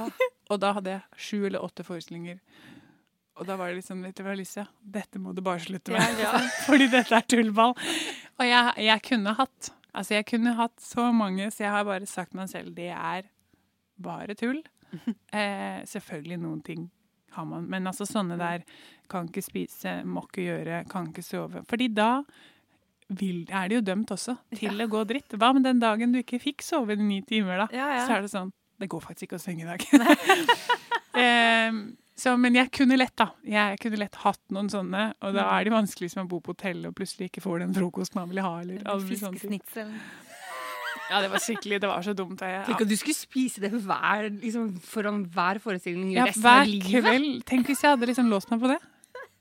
Og da hadde jeg sju eller åtte forestillinger. Og da var det liksom Vet du hva, Alicia, dette må du bare slutte med. Fordi dette er tullball. Og jeg, jeg kunne hatt Altså, jeg kunne hatt så mange, så jeg har bare sagt meg selv det er bare tull. Eh, selvfølgelig noen ting har man, men altså sånne der kan ikke spise, må ikke gjøre, kan ikke sove. Fordi da vil, er det jo dømt også til å gå dritt. Hva med den dagen du ikke fikk sove i ni timer, da? Ja, ja. Så er det sånn Det går faktisk ikke å synge i dag. eh, så, men jeg kunne lett, da. Jeg kunne lett hatt noen sånne. Og da er det vanskelig hvis man bor på hotell og plutselig ikke får den frokost man vil ha. Eller. Fiskesnitselen. Ja, det var skikkelig, det var så dumt. Jeg, Tenk at du skulle spise det hver, liksom, foran hver forestilling ja, resten hver av livet. kveld. Tenk hvis jeg hadde liksom låst meg på det.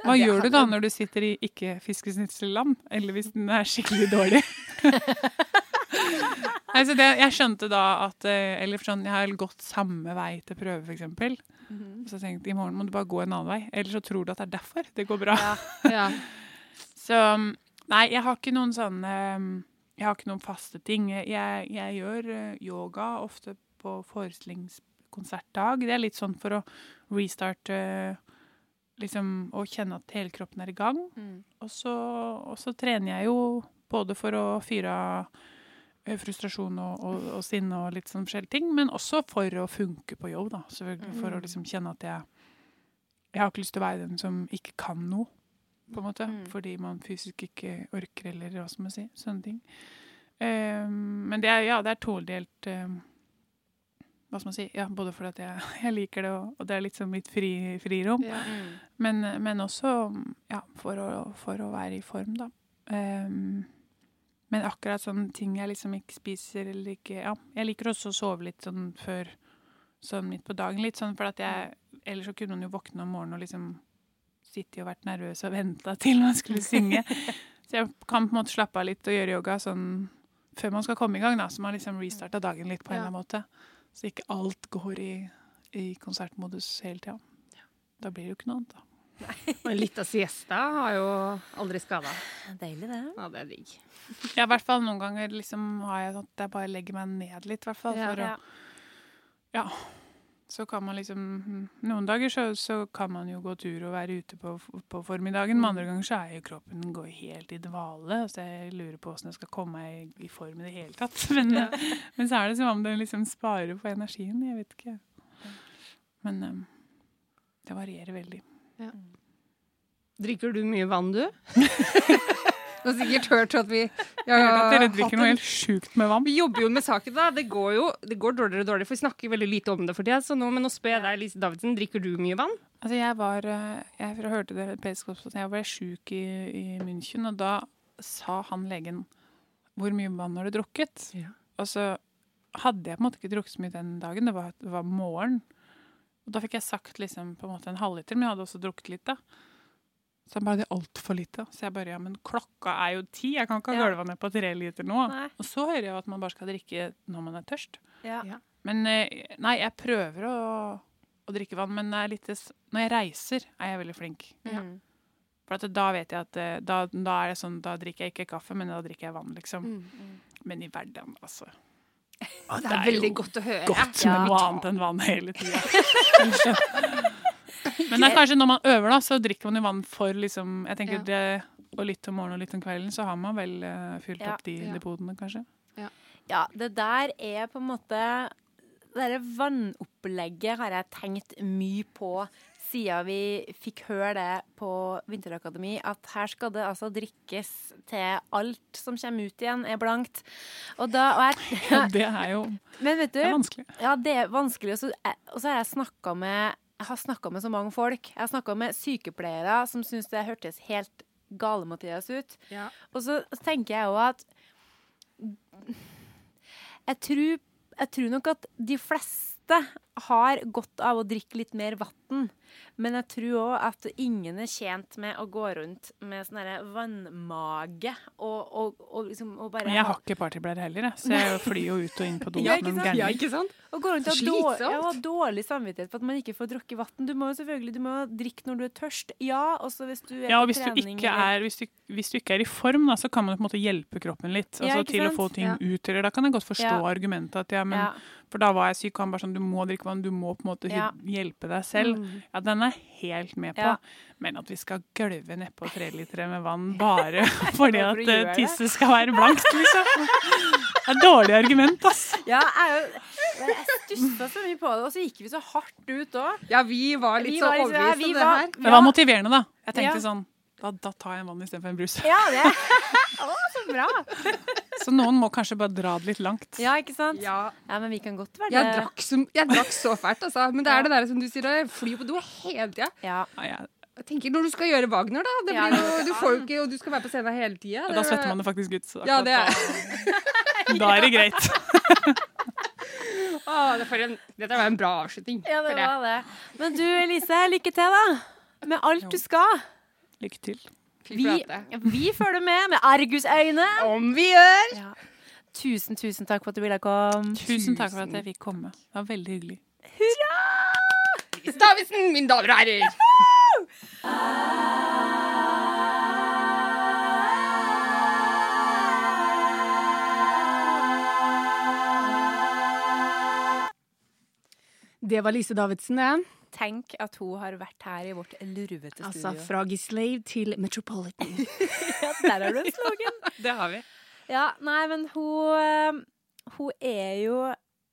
Hva ja, gjør du da når du sitter i ikke-fiskesnitselland? Eller hvis den er skikkelig dårlig? altså det, jeg skjønte da at eh, Eller sånn, jeg har gått samme vei til prøve, f.eks. Mhm. Så jeg tenkte i morgen må du bare gå en annen vei. Eller så tror du at det er derfor det går bra. Ja. Så nei, jeg har ikke noen sånne Jeg har ikke noen faste ting. Jeg, jeg gjør eh, yoga ofte på forestillingskonsertdag. Det er litt sånn for å restarte liksom, å kjenne at hele kroppen er i gang. Mm. Og så, og så trener jeg jo både for å fyre av eh, frustrasjon og, og, og sinne og litt sånn forskjellige ting, men også for å funke på jobb, da. Selvfølgelig. For å liksom kjenne at jeg Jeg har ikke lyst til å være den som ikke kan noe, på en måte. Mm. Fordi man fysisk ikke orker, eller hva skal man si. Sånne ting. Um, men det er, ja, det er todelt um, Hva skal man si? Ja, både fordi jeg, jeg liker det, og, og det er litt sånn mitt fri, frirom. Ja. Mm. Men, men også ja, for, å, for å være i form, da. Um, men akkurat sånne ting jeg liksom ikke spiser eller ikke Ja, jeg liker også å sove litt sånn før sånn midt på dagen. Litt sånn for at jeg Ellers så kunne man jo våkne om morgenen og liksom sittet og vært nervøs og venta til man skulle synge. så jeg kan på en måte slappe av litt og gjøre yoga sånn før man skal komme i gang, da. Så man liksom restarta dagen litt på en Ja. eller annen måte. Så ikke alt går i, i konsertmodus hele tida. Da blir det jo ikke noe annet, da. Og litt av siesta har jo aldri skada. Deilig, det. Ja, det er digg. Ja, i hvert fall noen ganger liksom har jeg sånn at jeg bare legger meg ned litt, i hvert fall. Ja. For å, ja. Så kan man liksom Noen dager så, så kan man jo gå tur og være ute på, på formiddagen, men andre ganger så er jo kroppen går helt i dvale. Så jeg lurer på åssen jeg skal komme meg i, i form i det hele tatt. Men, men så er det som om den liksom sparer på energien. Jeg vet ikke. Men um, det varierer veldig. Drikker du mye vann, du? du har sikkert hørt at vi Jeg har hørt at dere hatt drikker noe helt sjukt med vann. Vi jobber jo med saken, da. Det går jo det går dårligere og dårligere, for vi snakker veldig lite om det for tida. Så nå, men nå spør jeg deg, Lise Davidsen, drikker du mye vann? Altså, jeg var eh, Jeg hørte det Periscope, jeg ble sjuk i, i München, og da sa han legen Hvor mye vann har du drukket? Ja. Og så hadde jeg på en måte ikke drukket så mye den dagen. Det var, det var morgen. Og da fikk jeg sagt liksom på en måte en halvliter, men jeg hadde også drukket litt, da. Så han bare det er altfor lite. Så jeg bare ja, men klokka er jo ti, jeg kan ikke ha Ja. gulva ned på tre liter nå. Nei. Og så hører jeg at man bare skal drikke når man er tørst. Ja. Ja. Men eh, nei, jeg prøver å, å drikke vann, men det er litt, når jeg reiser, er jeg veldig flink. Mm. For at da vet jeg at eh, da, da er det sånn, da drikker jeg ikke kaffe, men da drikker jeg vann, liksom. Mm. Men i hverdagen, altså. det det er, er veldig jo godt å høre. Godt Ja. med noe annet enn vann hele tida. Men det er kanskje når man øver, da, så drikker man jo vann for liksom Jeg tenker Ja. det, Og litt om morgenen og litt om kvelden, så har man vel uh, fylt Ja. opp de Ja. depotene, kanskje. Ja, det der er på en måte Det derre vannopplegget har jeg tenkt mye på siden vi fikk høre det på Vinterakademi, at her skal det altså drikkes til alt som kommer ut igjen, er blankt. Og da og jeg, Ja, det er jo Men vet du det er vanskelig. Ja, det er vanskelig. Og så, og så har jeg snakka med jeg har snakka med så mange folk. Jeg har snakka med sykepleiere som syns det hørtes helt gale-Mathias ut. Ja. Og så tenker jeg jo at jeg tror, jeg tror nok at de fleste har godt av å drikke litt mer vann. Men jeg tror òg at ingen er tjent med å gå rundt med sånn vannmage og, og, og liksom og bare Men jeg har ikke partyblære heller, så jeg flyr jo ut og inn på do Ja, som ikke en sant? Ja, ikke sant? Og går rundt og har dårlig, ja, dårlig samvittighet for at man ikke får drukket vann. Du må jo selvfølgelig du må drikke når du er tørst. Ja, også hvis du er Ja, og på hvis du, trening. ikke er, hvis, du, hvis du ikke er i form, da, så kan man på en måte hjelpe kroppen litt. Altså, ja, til å få ting Ja. ut. Eller da kan jeg godt forstå Ja. argumentet at ja, men ja. For da var jeg syk, og han bare sånn Du må drikke vann, du må på en måte Ja. hjelpe deg selv. Mm. Ja, den er helt med på. Ja. Men at vi skal gølve nedpå trelitere med vann bare fordi at eh, tisset skal være blankt, liksom. Det er et dårlig argument, ass. ja, jeg, er jeg stussa så mye på det, og så gikk vi så hardt ut òg. Ja, vi var litt Vi så overbevist om det var- her. Det var motiverende, da. Jeg tenkte Ja. sånn da, da tar jeg en vann istedenfor en brus. Ja, det Å, så bra. Så noen må kanskje bare dra det litt langt. Ja, ikke sant? Ja, Ja, men vi kan godt være jeg drakk, så, jeg drakk så fælt, altså. Men det Ja. er det der som du sier, jeg flyr på do hele tida. Ja. Ja, jeg- tenker når du skal gjøre Wagner, da. Det blir jo, du får jo ikke, og du skal være på scenen hele tida. da svetter man det faktisk ut. Så Ja, det er da, er det greit. Åh, det en, Dette var en bra avslutning. ja, det. var det. Men du Elise, lykke til, da. Med alt du skal. Lykke til. Vi, vi følger med med argusøyne. Om vi gjør! Ja. Tusen, tusen takk for at du ville komme. Tusen takk for at jeg fikk komme. Det var veldig hyggelig. Lise Davidsen, mine damer og herrer. Det var Lise Davidsen, det. Tenk at hun har vært her i vårt lurvete studio. Altså fra Gislave til Metropolitan. Ja, der har du en slogan. Det har vi. Ja, nei, men hun eh, Hun er jo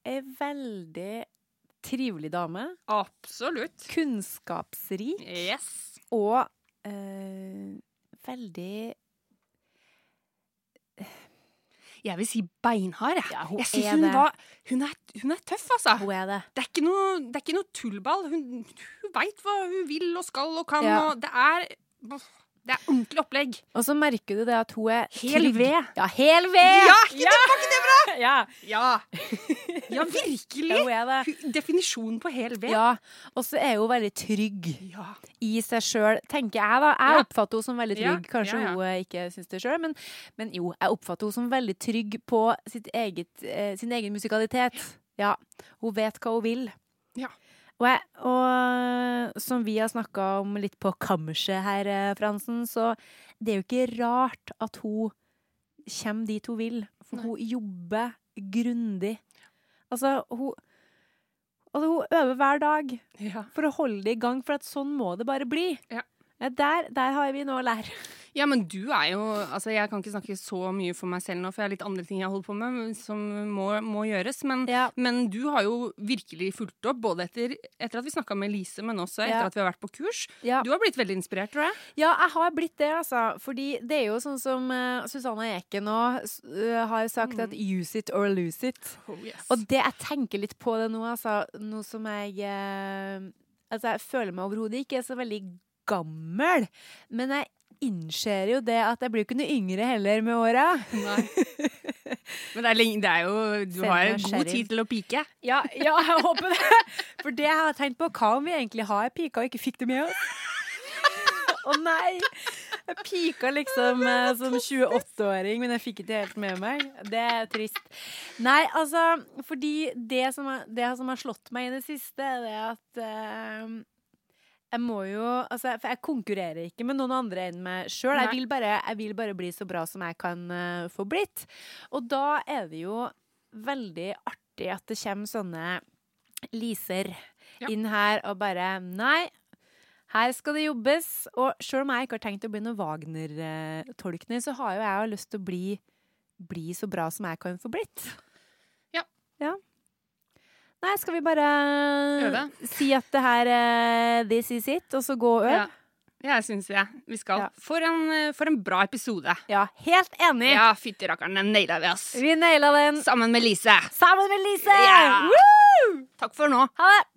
ei veldig trivelig dame. Absolutt. Kunnskapsrik Yes. og øh, veldig Jeg vil si beinhard, jeg. Ja, hun jeg synes er hun, var, hun, er, hun er tøff, altså. Hun er det. Det er ikke noe, det er ikke noe tullball. Hun, hun veit hva hun vil og skal og kan. Ja. Og det er Det er ordentlig opplegg. Og så merker du det at hun er Hel ved. Ja, hel ved! Ja, ikke var ikke det bra? Ja, Ja. ja, virkelig. ja, er det. Definisjonen på hel ved. Ja, og så er hun veldig trygg Ja. i seg sjøl, tenker jeg da. Jeg Ja. oppfatter henne som veldig trygg. Kanskje ja, ja. hun eh, ikke syns det sjøl, men, men jo, jeg oppfatter henne som veldig trygg på sitt eget, eh, sin egen musikalitet. Ja. Hun vet hva hun vil. Ja. Og, jeg, og som vi har snakka om litt på kammerset her, eh, Fransen, så det er jo ikke rart at hun kommer dit hun vil. For Nei. hun jobber grundig. Altså, hun Altså, hun øver hver dag Ja. for å holde det i gang, for at sånn må det bare bli. Ja. Der, der har vi noe å lære. Ja, men du er jo Altså, jeg kan ikke snakke så mye for meg selv nå, for jeg har litt andre ting jeg holder på med som må, må gjøres. Men, Ja. men du har jo virkelig fulgt opp, både etter, etter at vi snakka med Lise, men også etter Ja. at vi har vært på kurs. Ja. Du har blitt veldig inspirert, tror jeg. Ja, jeg har blitt det, altså. Fordi det er jo sånn som uh, Susanna Eken nå øh, har sagt, at use it or lose it. Og det jeg tenker litt på det nå, altså. Nå som jeg uh, Altså, jeg føler meg overhodet ikke så veldig gammel. Men jeg innser jo det at jeg blir jo ikke noe yngre heller med åra. Men det er, det er jo Du har jo god tid til å pike. Ja, ja, jeg håper det. For det jeg har tenkt på, hva om vi egentlig har pika og ikke fikk det med oss? Å nei! Jeg pika liksom eh, som 28-åring, men jeg fikk ikke helt med meg. Det er trist. Nei, altså, fordi det som, har- det som har slått meg i det siste, det er at eh, jeg må jo altså, For jeg konkurrerer ikke med noen andre enn meg sjøl. Jeg, vil bare- jeg vil bare bli så bra som jeg kan uh, få blitt. Og da er det jo veldig artig at det kommer sånne liser Ja. inn her og bare Nei, her skal det jobbes. Og sjøl om jeg ikke har tenkt å bli noen Wagner-tolkner, så har jo jeg lyst til å bli, bli så bra som jeg kan få blitt. Ja. ja. Nei, skal vi bare Øve. si at det her uh, This is it, og så gå og øve? Ja. det syns jeg. Vi skal. Ja. For, en, eh, for en bra episode. Ja, helt enig. Ja, fytti rakkeren, den naila vi, ass. Vi naila den Sammen med Lise. sammen med Lise! Yeah. Woo! Takk for nå. Ha det!